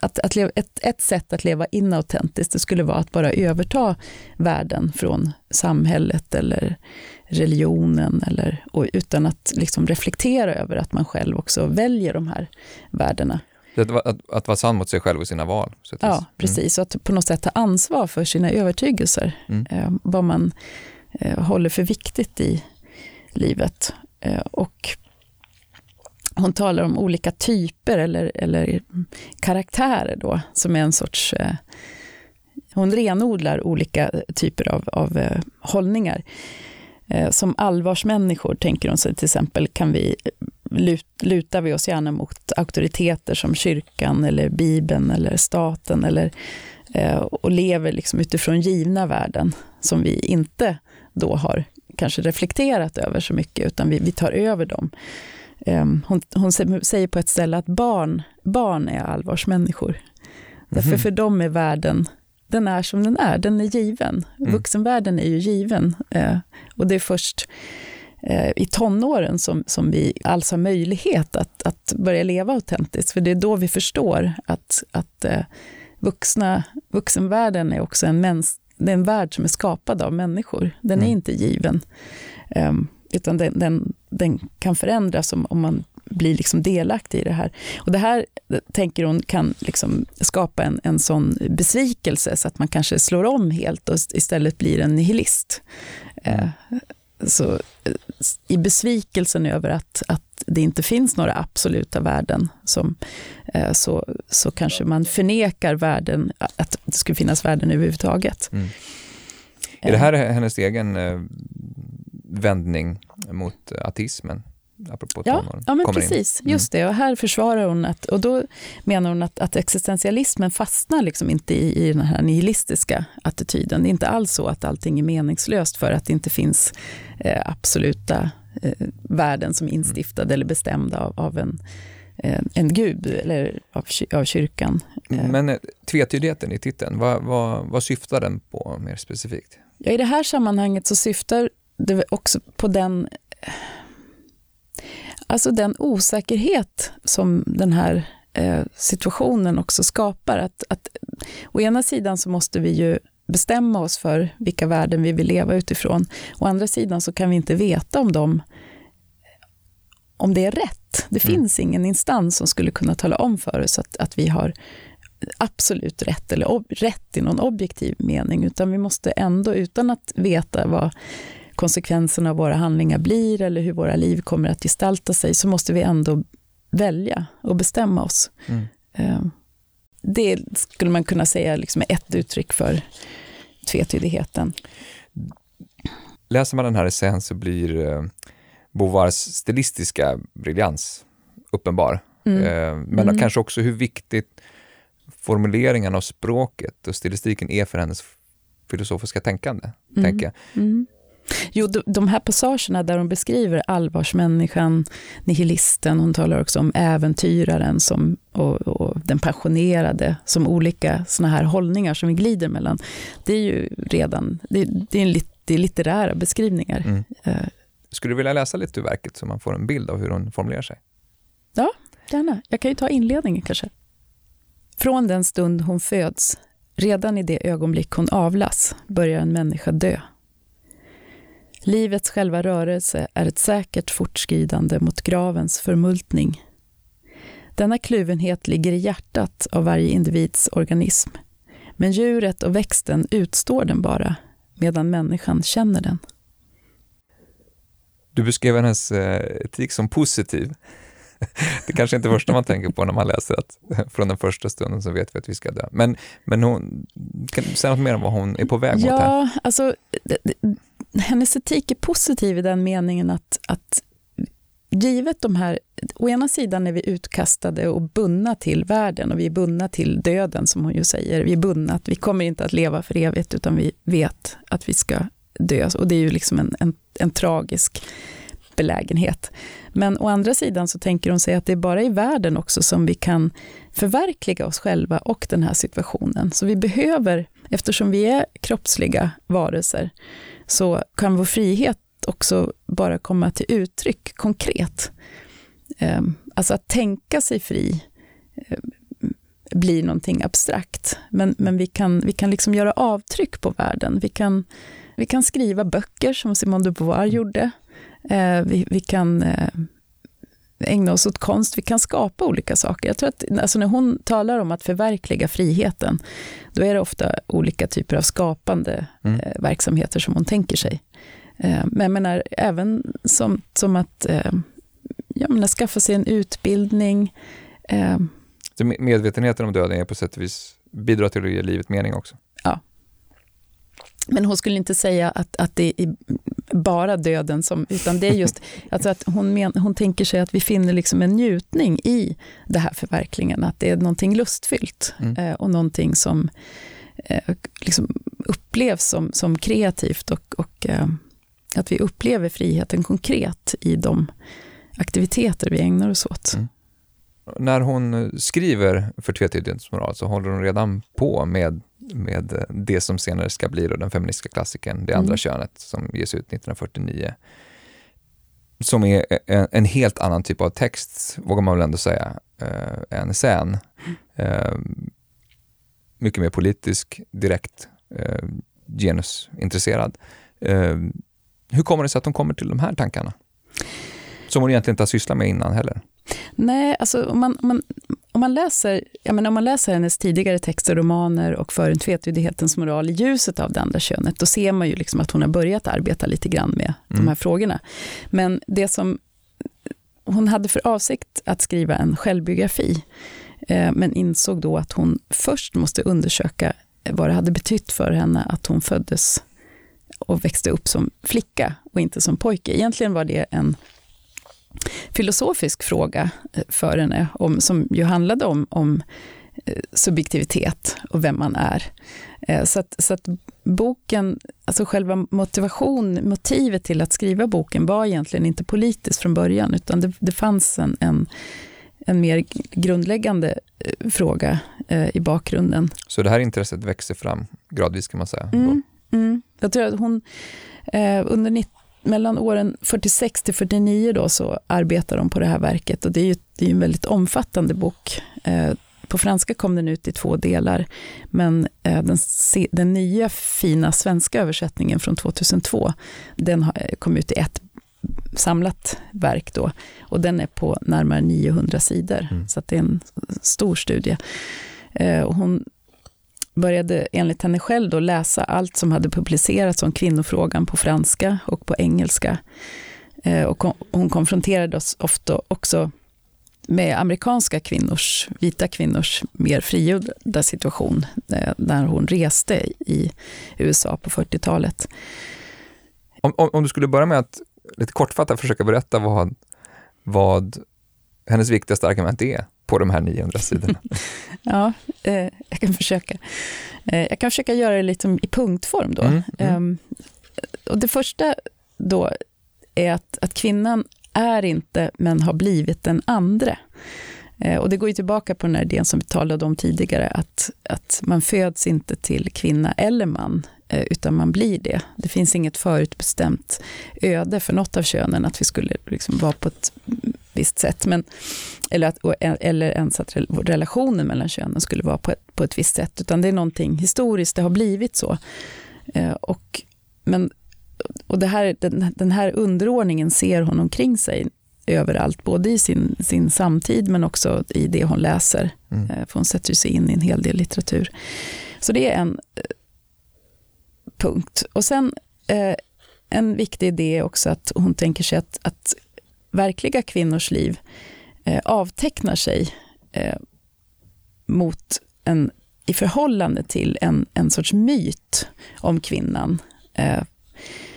att, att leva, ett, ett sätt att leva inautentiskt, det skulle vara att bara överta värden från samhället eller religionen, eller, utan att liksom reflektera över att man själv också väljer de här värdena. Att, att, att vara sann mot sig själv och sina val? ja, mm. precis. Och att på något sätt ta ansvar för sina övertygelser. Mm. Eh, vad man eh, håller för viktigt i livet. Eh, och hon talar om olika typer eller, eller karaktärer då, som är en sorts... Eh, hon renodlar olika typer av, av eh, hållningar. Eh, som allvarsmänniskor, tänker hon sig till exempel, kan vi lut, lutar vi oss gärna mot auktoriteter som kyrkan eller Bibeln eller staten eller, eh, och lever liksom utifrån givna värden som vi inte då har kanske reflekterat över så mycket, utan vi, vi tar över dem. Um, hon, hon, säger på ett ställe att barn, barn är allvarsmänniskor. Mm. Därför för dem är världen, den är som den är, den är given. Mm. Vuxenvärlden är ju given. Uh, och det är först i tonåren som, som vi alls har möjlighet att, att börja leva autentiskt. För det är då vi förstår att, att uh, vuxna, vuxenvärlden är också en mäns, det är en värld som är skapad av människor. Den mm. är inte given. Um, utan den, den, den, kan förändras om, om man blir liksom delaktig i det här. Och det här, tänker hon, kan liksom skapa en, en sån besvikelse så att man kanske slår om helt och istället blir en nihilist. Mm. Eh, så, eh, I besvikelsen över att, att det inte finns några absoluta värden som, eh, så, så kanske man förnekar värden, att det skulle finnas värden överhuvudtaget. Mm. Är det här hennes egen vändning mot ateismen? Apropå ja, ja, men precis. Mm. Just det. Och här försvarar hon att, och då menar hon att, att existentialismen fastnar liksom inte i, i den här nihilistiska attityden. Det är inte alls så att allting är meningslöst för att det inte finns eh, absoluta eh, värden som är instiftade mm. eller bestämda av, av en, eh, en gud eller av, av kyrkan. Eh. Men eh, tvetydigheten i titeln, vad, vad, vad syftar den på mer specifikt? Ja, I det här sammanhanget så syftar det också på den, alltså den osäkerhet som den här eh, situationen också skapar. Att, att, å ena sidan så måste vi ju bestämma oss för vilka värden vi vill leva utifrån. Å andra sidan så kan vi inte veta om, de, om det är rätt. Det mm. finns ingen instans som skulle kunna tala om för oss att, att vi har absolut rätt, eller ob, rätt i någon objektiv mening, utan vi måste ändå, utan att veta vad konsekvenserna av våra handlingar blir eller hur våra liv kommer att gestalta sig, så måste vi ändå välja och bestämma oss. Mm. Ehm, det skulle man kunna säga liksom är ett uttryck för tvetydigheten. Läser man den här essän så blir eh, Beauvoirs stilistiska briljans uppenbar. Mm. Eh, men mm. kanske också hur viktigt formuleringen av språket och stilistiken är för hennes filosofiska tänkande. Mm. Tänker jag. Mm. Jo, de här passagerna där hon beskriver allvarsmänniskan, nihilisten, hon talar också om äventyraren som, och, och den passionerade, som olika såna här hållningar som vi glider mellan. Det är ju redan, det, det är, en, det är litterära beskrivningar. Mm. Uh, Skulle du vilja läsa lite ur verket så man får en bild av hur hon formulerar sig? Ja, gärna. Jag kan ju ta inledningen kanske. Från den stund hon föds, redan i det ögonblick hon avlas, börjar en människa dö. Livets själva rörelse är ett säkert fortskridande mot gravens förmultning. Denna kluvenhet ligger i hjärtat av varje individs organism. Men djuret och växten utstår den bara, medan människan känner den. Du beskrev hennes eh, etik som positiv. Det kanske inte är första man tänker på när man läser att från den första stunden så vet vi att vi ska dö. Men, men hon, kan du säga något mer om vad hon är på väg ja, mot här? Alltså, hennes etik är positiv i den meningen att, att givet de här, å ena sidan är vi utkastade och bundna till världen och vi är bundna till döden som hon ju säger. Vi är bundna att vi kommer inte att leva för evigt utan vi vet att vi ska dö och det är ju liksom en, en, en tragisk belägenhet. Men å andra sidan så tänker hon sig att det är bara i världen också som vi kan förverkliga oss själva och den här situationen. Så vi behöver, eftersom vi är kroppsliga varelser, så kan vår frihet också bara komma till uttryck konkret. Ehm, alltså att tänka sig fri ehm, blir någonting abstrakt, men, men vi kan, vi kan liksom göra avtryck på världen. Vi kan, vi kan skriva böcker som Simone de Beauvoir gjorde. Eh, vi, vi kan eh, ägna oss åt konst, vi kan skapa olika saker. Jag tror att alltså när hon talar om att förverkliga friheten, då är det ofta olika typer av skapande mm. eh, verksamheter som hon tänker sig. Men jag menar, även som, som att jag menar, skaffa sig en utbildning. Så medvetenheten om döden är på sätt och vis bidrar till att ge livet mening också? Ja. Men hon skulle inte säga att, att det bara döden, som, utan det är just alltså att hon, men, hon tänker sig att vi finner liksom en njutning i det här förverkligandet, att det är någonting lustfyllt mm. eh, och någonting som eh, liksom upplevs som, som kreativt och, och eh, att vi upplever friheten konkret i de aktiviteter vi ägnar oss åt. Mm. När hon skriver för tvetydighetens moral så håller hon redan på med med det som senare ska bli då den feministiska klassikern Det andra mm. könet som ges ut 1949. Som är en, en, helt annan typ av text, vågar man väl ändå säga, eh, än essän. Eh, mycket mer politisk, direkt, eh, genusintresserad. Eh, hur kommer det sig att hon kommer till de här tankarna? Som hon egentligen inte har sysslat med innan heller. Nej, alltså om man, om man, om man, läser, jag menar, om man läser hennes tidigare texter, romaner och För en tvetydighetens moral i ljuset av det andra könet, då ser man ju liksom att hon har börjat arbeta lite grann med mm. de här frågorna. Men det som hon hade för avsikt att skriva en självbiografi, eh, men insåg då att hon först måste undersöka vad det hade betytt för henne att hon föddes och växte upp som flicka och inte som pojke. Egentligen var det en filosofisk fråga eh, för henne, om, som ju handlade om, om eh, subjektivitet och vem man är. Eh, så att, så att boken, alltså själva motivation, motivet till att skriva boken var egentligen inte politiskt från början, utan det, det fanns en, en, en, mer grundläggande fråga i bakgrunden. Så det här intresset växer fram gradvis kan man säga? Mm, mm. Jag tror att hon under mellan åren 46 till 49 då så arbetar de på det här verket och det är ju, det är en väldigt omfattande bok. Eh, på franska kom den ut i två delar, men eh, den, den nya fina svenska översättningen från 2002, den kom ut i ett samlat verk då. Och den är på närmare 900 sidor, mm. så det är en stor studie. Eh, och hon började enligt henne själv då läsa allt som hade publicerats om kvinnofrågan på franska och på engelska. Eh, och hon konfronterade oss ofta också med amerikanska kvinnors, vita kvinnors mer frigjorda situation eh, när hon reste i USA på 40-talet. Om, om, om, du skulle börja med att lite kortfattat försöka berätta vad, vad hennes viktigaste argument är på de här 900 sidorna. ja, eh, jag kan försöka. Eh, jag kan försöka göra det lite i punktform då. Mm, mm. Eh, och det första då är att, att kvinnan är inte, men har blivit den andre. Eh, och det går ju tillbaka på den här idén som vi talade om tidigare, att, att man föds inte till kvinna eller man, eh, utan man blir det. Det finns inget förutbestämt öde för något av könen, att vi skulle liksom vara på ett visst sätt. Men, eller, att, eller ens att relationen mellan könen skulle vara på ett, på ett visst sätt, utan det är någonting historiskt, det har blivit så. Eh, och, men, och det här, den, den här underordningen ser hon omkring sig överallt, både i sin, sin samtid men också i det hon läser. Mm. Eh, för hon sätter sig in i en hel del litteratur. Så det är en eh, punkt. Och sen eh, en viktig idé är också att hon tänker sig att, att verkliga kvinnors liv eh, avtecknar sig eh, mot en, i förhållande till en, en sorts myt om kvinnan eh,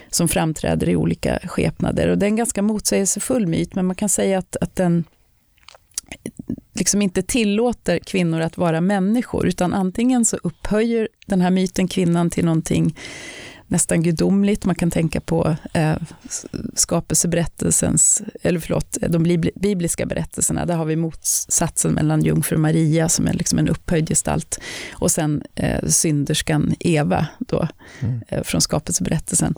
som framträder i olika skepnader. Och det är en ganska motsägelsefull myt, men man kan säga att, att den liksom inte tillåter kvinnor att vara människor, utan antingen så upphöjer den här myten kvinnan till någonting nästan gudomligt. Man kan tänka på eh, skapelseberättelsens, eller förlåt, de bibliska berättelserna. Där har vi motsatsen mellan jungfru Maria som är liksom en upphöjd gestalt och sen eh, synderskan Eva då, mm. eh, från skapelseberättelsen.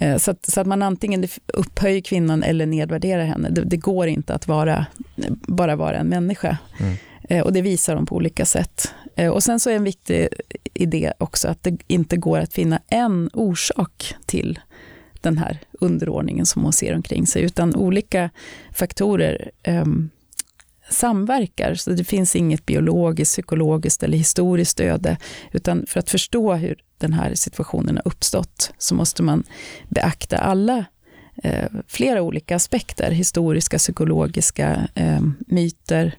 Eh, så att, så att, man antingen upphöjer kvinnan eller nedvärderar henne. Det, det går inte att vara, bara vara en människa. Mm. Eh, och det visar de på olika sätt. Eh, och sen så är en viktig idé också att det inte går att finna en orsak till den här underordningen som hon ser omkring sig, utan olika faktorer eh, samverkar. Så det finns inget biologiskt, psykologiskt eller historiskt öde, utan för att förstå hur den här situationen har uppstått så måste man beakta alla eh, flera olika aspekter, historiska, psykologiska, eh, myter,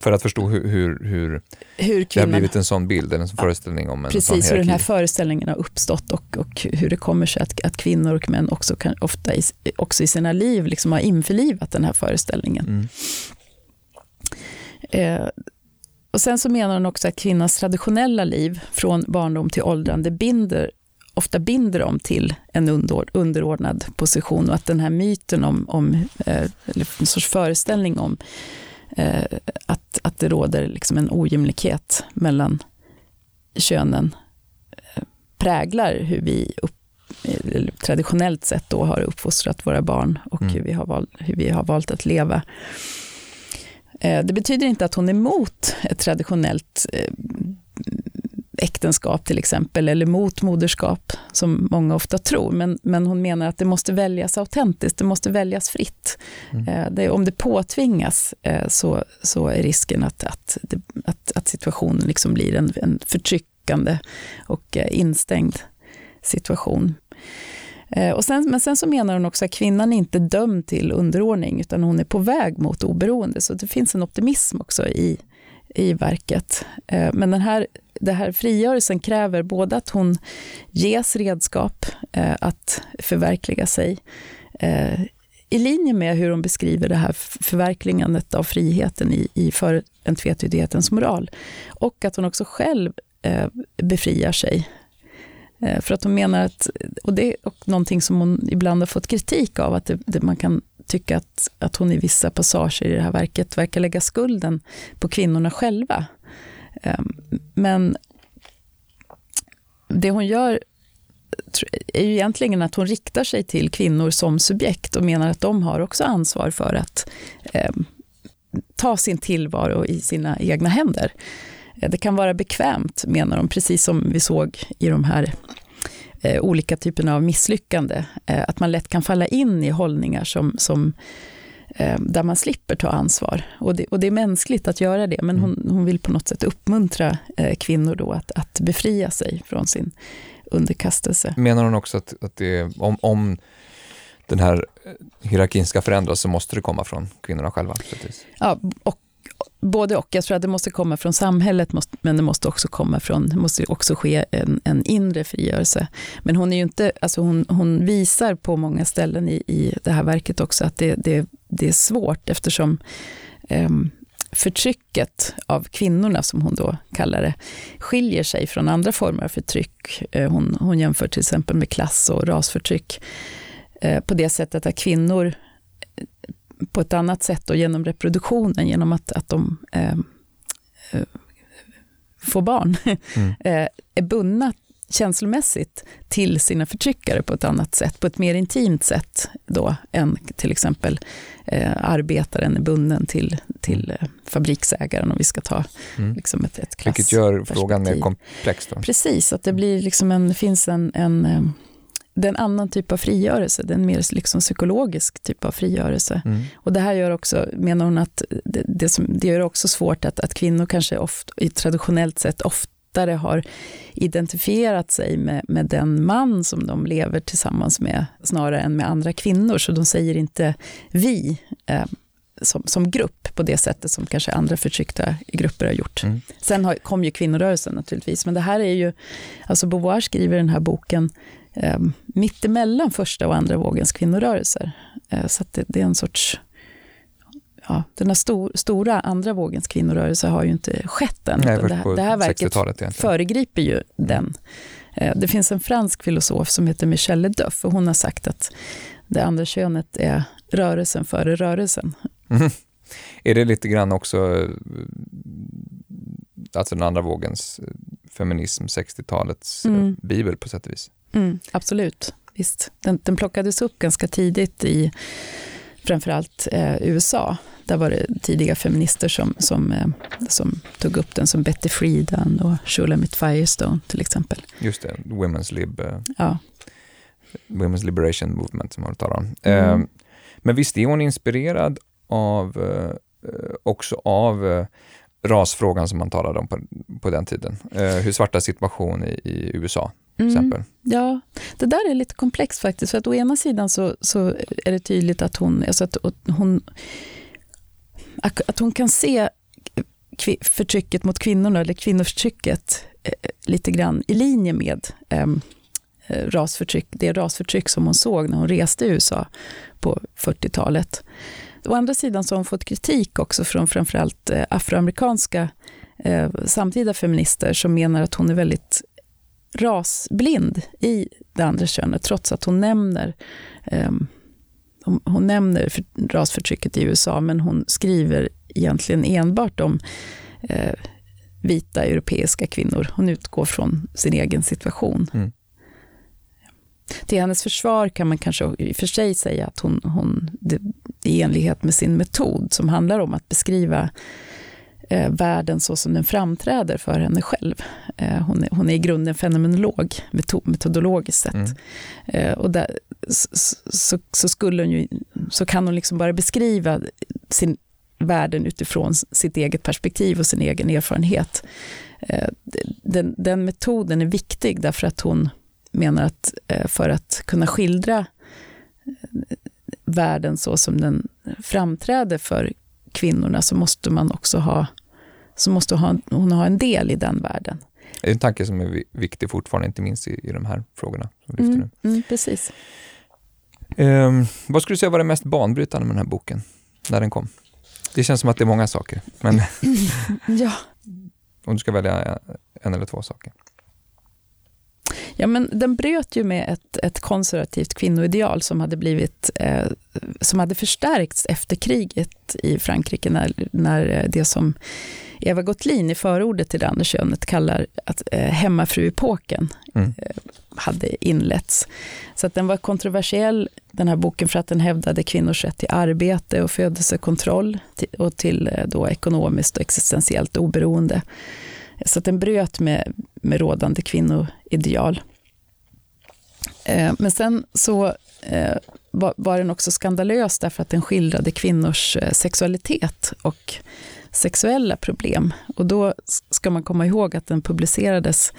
för att förstå hur, hur, hur, hur det har blivit en sån bild, eller en sån föreställning om en Precis, hur den här föreställningen har uppstått och, och hur det kommer sig att, att kvinnor och män också kan, ofta i, också i sina liv liksom har införlivat den här föreställningen. Mm. Eh, och Sen så menar hon också att kvinnans traditionella liv från barndom till åldrande binder ofta binder dem till en underordnad position och att den här myten om, om eh, eller en sorts föreställning om att, att det råder liksom en ojämlikhet mellan könen eh, präglar hur vi upp, eh, traditionellt sett då har uppfostrat våra barn och mm. hur, vi har val, hur vi har valt att leva. Eh, det betyder inte att hon är emot ett traditionellt eh, äktenskap till exempel, eller mot moderskap, som många ofta tror. Men, men hon menar att det måste väljas autentiskt, det måste väljas fritt. Mm. Eh, det, om det påtvingas eh, så, så är risken att, att, att, att situationen liksom blir en, en förtryckande och eh, instängd situation. Och sen, men sen så menar hon också att kvinnan är inte dömd till underordning, utan hon är på väg mot oberoende. Så det finns en optimism också i, i verket. Men den här det här frigörelsen kräver både att hon ges redskap eh, att förverkliga sig eh, i linje med hur hon beskriver det här förverkligandet av friheten i, i för en tvetydighetens moral. Och att hon också själv eh, befriar sig. Eh, för att hon menar att, och det är någonting som hon ibland har fått kritik av, att det, det, man kan tycka att, att hon i vissa passager i det här verket verkar lägga skulden på kvinnorna själva. Ehm, men det hon gör är ju egentligen att hon riktar sig till kvinnor som subjekt och menar att de har också ansvar för att eh, ta sin tillvaro i sina egna händer. Eh, det kan vara bekvämt, menar de, precis som vi såg i de här eh, olika typerna av misslyckande. Eh, att man lätt kan falla in i hållningar som, som där man slipper ta ansvar. Och det, och det är mänskligt att göra det, men hon, mm. hon vill på något sätt uppmuntra eh, kvinnor då att, att befria sig från sin underkastelse. Menar hon också att, att det, om, om den här hierarkin ska förändras så måste det komma från kvinnorna själva? Ja, och både och. Jag tror att det måste komma från samhället, men det måste också komma från, det måste också ske en, en inre frigörelse. Men hon, är inte, alltså hon, hon visar på många ställen i, i det här verket också att det, det, det är svårt eftersom um, förtrycket av kvinnorna, som hon då kallar det, skiljer sig från andra former av förtryck. Eh, hon, hon jämför till exempel med klass och rasförtryck eh, på det sättet att kvinnor på ett annat sätt och genom reproduktionen, genom att, att de eh, eh får barn, mm. Eh, är bundna känslomässigt till sina förtryckare på ett annat sätt, på ett mer intimt sätt då än till exempel eh, arbetaren är bunden till, till eh, fabriksägaren om vi ska ta mm. liksom ett, ett Vilket gör frågan mer komplex. Då. Precis, att det blir liksom en, finns en, en eh, det är en annan typ av frigörelse, en mer liksom psykologisk typ av frigörelse. Mm. Och det här gör också, menar hon att det, det, som, det gör också svårt att, att kvinnor kanske ofta, traditionellt sett oftare har identifierat sig med, med den man som de lever tillsammans med, snarare än med andra kvinnor. Så de säger inte vi eh, som, som grupp på det sättet som kanske andra förtryckta grupper har gjort. Mm. Sen har, kom ju kvinnorörelsen naturligtvis, men det här är ju, alltså Beauvoir skriver den här boken eh, mittemellan första och andra vågens kvinnorörelser. Eh, så det, det, är en sorts... Ja, den här stor, stora andra vågens kvinnorörelse har ju inte skett än. Nej, det, här, det här verket föregriper ju den. Eh, det finns en fransk filosof som heter Michelle Duff och hon har sagt att det andra könet är rörelsen före rörelsen. Mm. Är det lite grann också eh, alltså den andra vågens eh, feminism, 60-talets mm. bibel på sätt och vis? Mm, absolut, visst. Den, den plockades upp ganska tidigt i framförallt eh, USA. Där var det tidiga feminister som, som, eh, som tog upp den, som Betty Friedan och Shulamit Firestone till exempel. Just det, Women's, Lib, eh, ja. Women's Liberation Movement som man talar om. Mm. Eh, men visst är hon inspirerad av, eh, också av eh, rasfrågan som man talade om på, på den tiden. hur svarta situation i, i USA mm. exempel. Ja, det där är lite komplext faktiskt. För att å ena sidan så, så är det tydligt att hon, alltså att, hon, att hon kan se förtrycket mot kvinnorna, eller kvinnoförtrycket, eh, lite grann i linje med ehm, eh, rasförtryck, det rasförtryck som hon såg när hon reste i USA på 40-talet. Å andra sidan så har hon fått kritik också från framförallt eh, afroamerikanska eh, samtida feminister som menar att hon är väldigt rasblind i det andra könet, trots att hon nämner um, hon, nämner för, rasförtrycket i USA, men hon skriver egentligen enbart om eh, vita europeiska kvinnor. Hon utgår från sin egen situation. Mm. Till hennes försvar kan man kanske i och för sig säga att hon, hon det, i enlighet med sin metod, som handlar om att beskriva eh, världen så som den framträder för henne själv. Eh, hon, är, hon är i grunden fenomenolog, metodologiskt sett. Mm. Eh, och där, så, så, så, skulle hon ju, så kan hon liksom bara beskriva sin världen utifrån sitt eget perspektiv och sin egen erfarenhet. Eh, den, den, metoden är viktig därför att hon menar att eh, för att kunna skildra eh, världen så som den framträder för kvinnorna så måste man också ha, så måste hon, hon ha en del i den världen. Det är en tanke som är viktig fortfarande, inte minst i, i de här frågorna. Som lyfter mm, nu. Mm, precis. Um, vad skulle du säga var det mest banbrytande med den här boken, när den kom? Det känns som att det är många saker. Men ja. om du ska välja en eller två saker. Ja, men den bröt ju med ett, ett konservativt kvinnoideal som hade, blivit, eh, som hade förstärkts efter kriget i Frankrike, när, när det som Eva Gottlin i förordet till det andra könet kallar att, eh, hemmafruepoken mm. eh, hade inletts. Så att den var kontroversiell, den här boken, för att den hävdade kvinnors rätt till arbete och födelsekontroll och till eh, då ekonomiskt och existentiellt oberoende. Så att den bröt med, med rådande kvinnoideal. Eh, men sen så eh, var den också skandalös därför att den skildrade kvinnors eh, sexualitet och sexuella problem. Och då ska man komma ihåg att den publicerades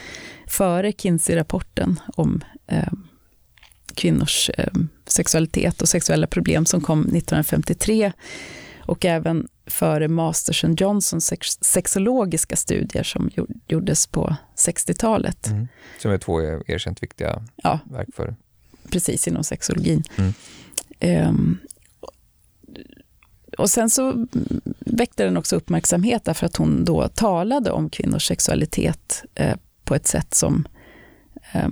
före Kinsey-rapporten om eh, kvinnors eh, sexualitet och sexuella problem som kom 1953 och även före Masters and Johnsons sex sexologiska studier som gjordes på 60-talet. Mm. Som är två erkänt viktiga ja, verk för. Precis, inom sexologin. Mm. Um, och sen så väckte den också uppmärksamhet därför att hon då talade om kvinnors sexualitet eh, på ett sätt som, eh,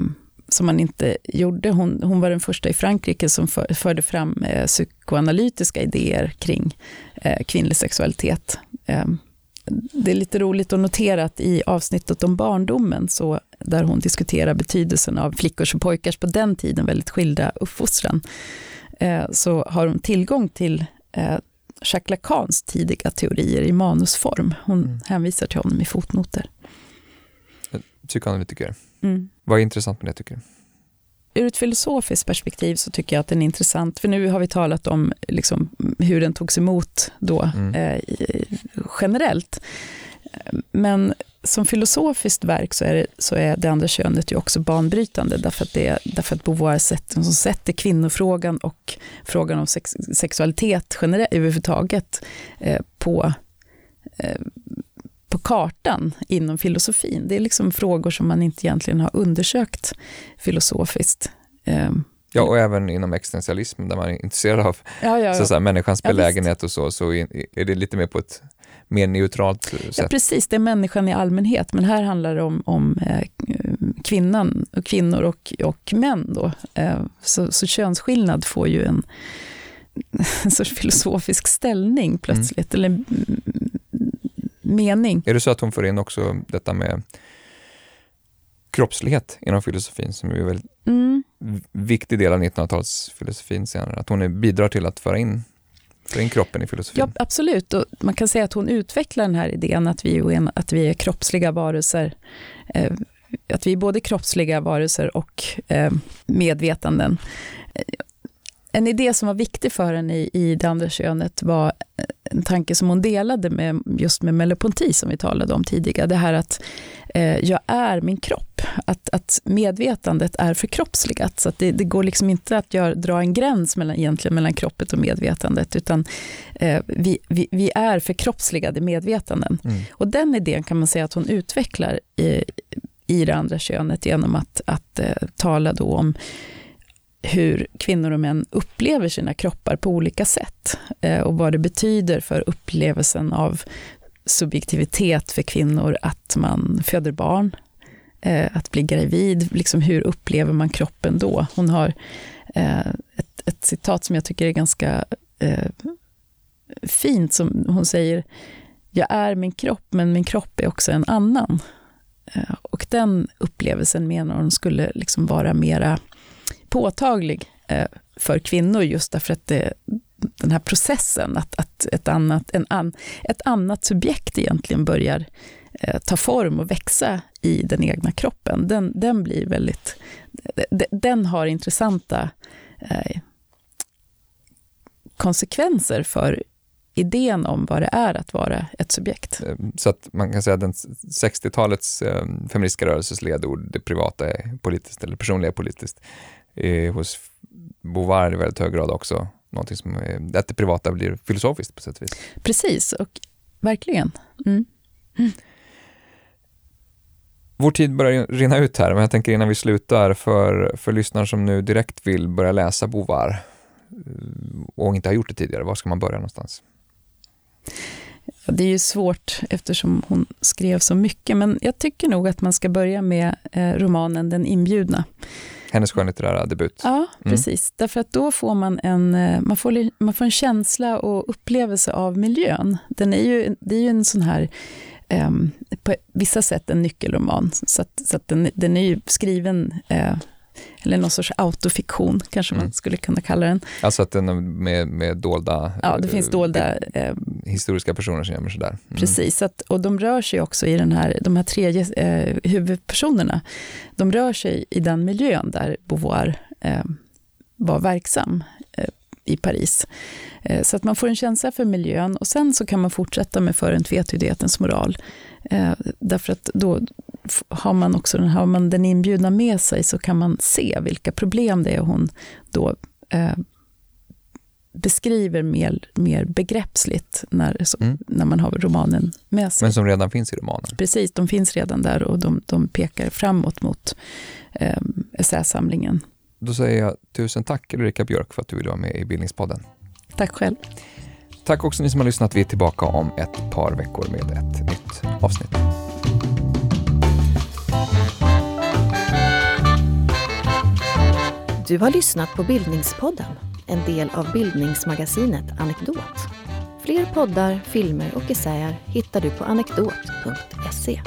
som man inte gjorde. Hon, hon var den första i Frankrike som för, förde fram eh, psykoanalytiska idéer kring eh, kvinnlig sexualitet. Ehm, det är lite roligt att notera att i avsnittet om barndomen, så, där hon diskuterar betydelsen av flickors och pojkars på den tiden väldigt skilda uppfostran, eh, så har hon tillgång till eh, Jacques Lacans tidiga teorier i manusform. Hon mm. hänvisar till honom i fotnoter. Psykoanalytiker. Mm. Vad är intressant med det tycker du? Ur ett filosofiskt perspektiv så tycker jag att den är intressant, för nu har vi talat om liksom, hur den togs emot då mm. eh, generellt. Men som filosofiskt verk så är, det, så är det andra könet ju också banbrytande, därför att, det, därför att Beauvoir sätter, som sätter kvinnofrågan och frågan om sex, sexualitet generellt, överhuvudtaget eh, på, eh, på kartan inom filosofin. Det är liksom frågor som man inte egentligen har undersökt filosofiskt. Eh, Ja, och även inom existentialism där man är intresserad av ja, ja, ja. Så, här, människans belägenhet och så, så är det lite mer på ett mer neutralt sätt. Ja, precis, det är människan i allmänhet, men här handlar det om, om eh, kvinnan, och kvinnor och, och män. Då. Eh, så, så könsskillnad får ju en, en sorts filosofisk ställning plötsligt, mm. eller mening. Är det så att hon får in också detta med kroppslighet inom filosofin som är en väldigt mm. viktig del av 1900-talsfilosofin senare. Att hon bidrar till att föra in för in kroppen i filosofin? Ja, absolut. Och man kan säga att hon utvecklar den här idén att vi är, att vi är kroppsliga varelser. Eh, att vi är både kroppsliga varelser och eh, medvetanden. En idé som var viktig för henne i, i det andra könet var en tanke som hon delade med just med Merleau-Ponty som vi talade om tidigare. Det här att eh, jag är min kropp. Att, att medvetandet är förkroppsligat. Så att det, det går liksom inte att gör, dra en gräns mellan, egentligen mellan kroppet och medvetandet. Utan eh, vi, vi, vi, är förkroppsligade medvetanden. Mm. Och den idén kan man säga att hon utvecklar i, i det andra könet genom att, att eh, tala då om hur kvinnor och män upplever sina kroppar på olika sätt eh, och vad det betyder för upplevelsen av subjektivitet för kvinnor att man föder barn, eh, att bli gravid, liksom hur upplever man kroppen då? Hon har eh, ett, ett citat som jag tycker är ganska fint, som hon säger, jag är min kropp, men min kropp är också en annan. Och den upplevelsen menar hon skulle liksom vara mera påtaglig eh, för kvinnor just därför att det, den här processen, att, att ett, annat, en an, ett annat subjekt egentligen börjar eh, ta form och växa i den egna kroppen, den, den blir väldigt, eh, den har intressanta eh, konsekvenser för idén om vad det är att vara ett subjekt. Ehm, så att man kan säga att 60-talets ehm, feministiska rörelses ledord, det privata är politiskt eller personliga är politiskt, eh, hos Beauvoir i väldigt hög grad också någonting som är, att det privata blir filosofiskt på sätt och vis. Precis, och verkligen. Mm. Mm. Vår tid börjar rinna ut här, men jag tänker innan vi slutar, för, för lyssnare som nu direkt vill börja läsa Beauvoir eh, och inte har gjort det tidigare, var ska man börja någonstans? Det är ju svårt eftersom hon skrev så mycket, men jag tycker nog att man ska börja med eh, romanen Den inbjudna hennes skönlitterära debut. Ja, mm. precis. Därför att då får man en, eh, man får, man får en känsla och upplevelse av miljön. Den är ju, det är ju en sån här, um, på vissa sätt en nyckelroman. Så, att, så att den, den är ju skriven uh, eller någon sorts autofiktion kanske Mm. man skulle kunna kalla den. Alltså att den med, med dolda... Ja, det finns eh, dolda eh, Historiska personer som gömmer sig där. Mm. Precis, att, och de rör sig också i den här, de här tre eh, huvudpersonerna, de rör sig i den miljön där Beauvoir eh, var verksam eh, i Paris. Eh, så att man får en känsla för miljön och sen så kan man fortsätta med för en tvetydighetens moral. Eh, därför att då har man också den, har man den inbjudna med sig så kan man se vilka problem det är hon då eh, beskriver mer, mer begreppsligt när, så, Mm. när man har romanen med sig. Men som redan finns i romanen. Precis, de finns redan där och de, de pekar framåt mot eh, essäsamlingen. Då säger jag tusen tack Ulrika Björk för att du ville vara med i Bildningspodden. Tack själv. Tack också ni som har lyssnat. Vi är tillbaka om ett par veckor med ett nytt avsnitt. Du har lyssnat på Bildningspodden, en del av bildningsmagasinet Anekdot. Fler poddar, filmer och essäer hittar du på anekdot.se.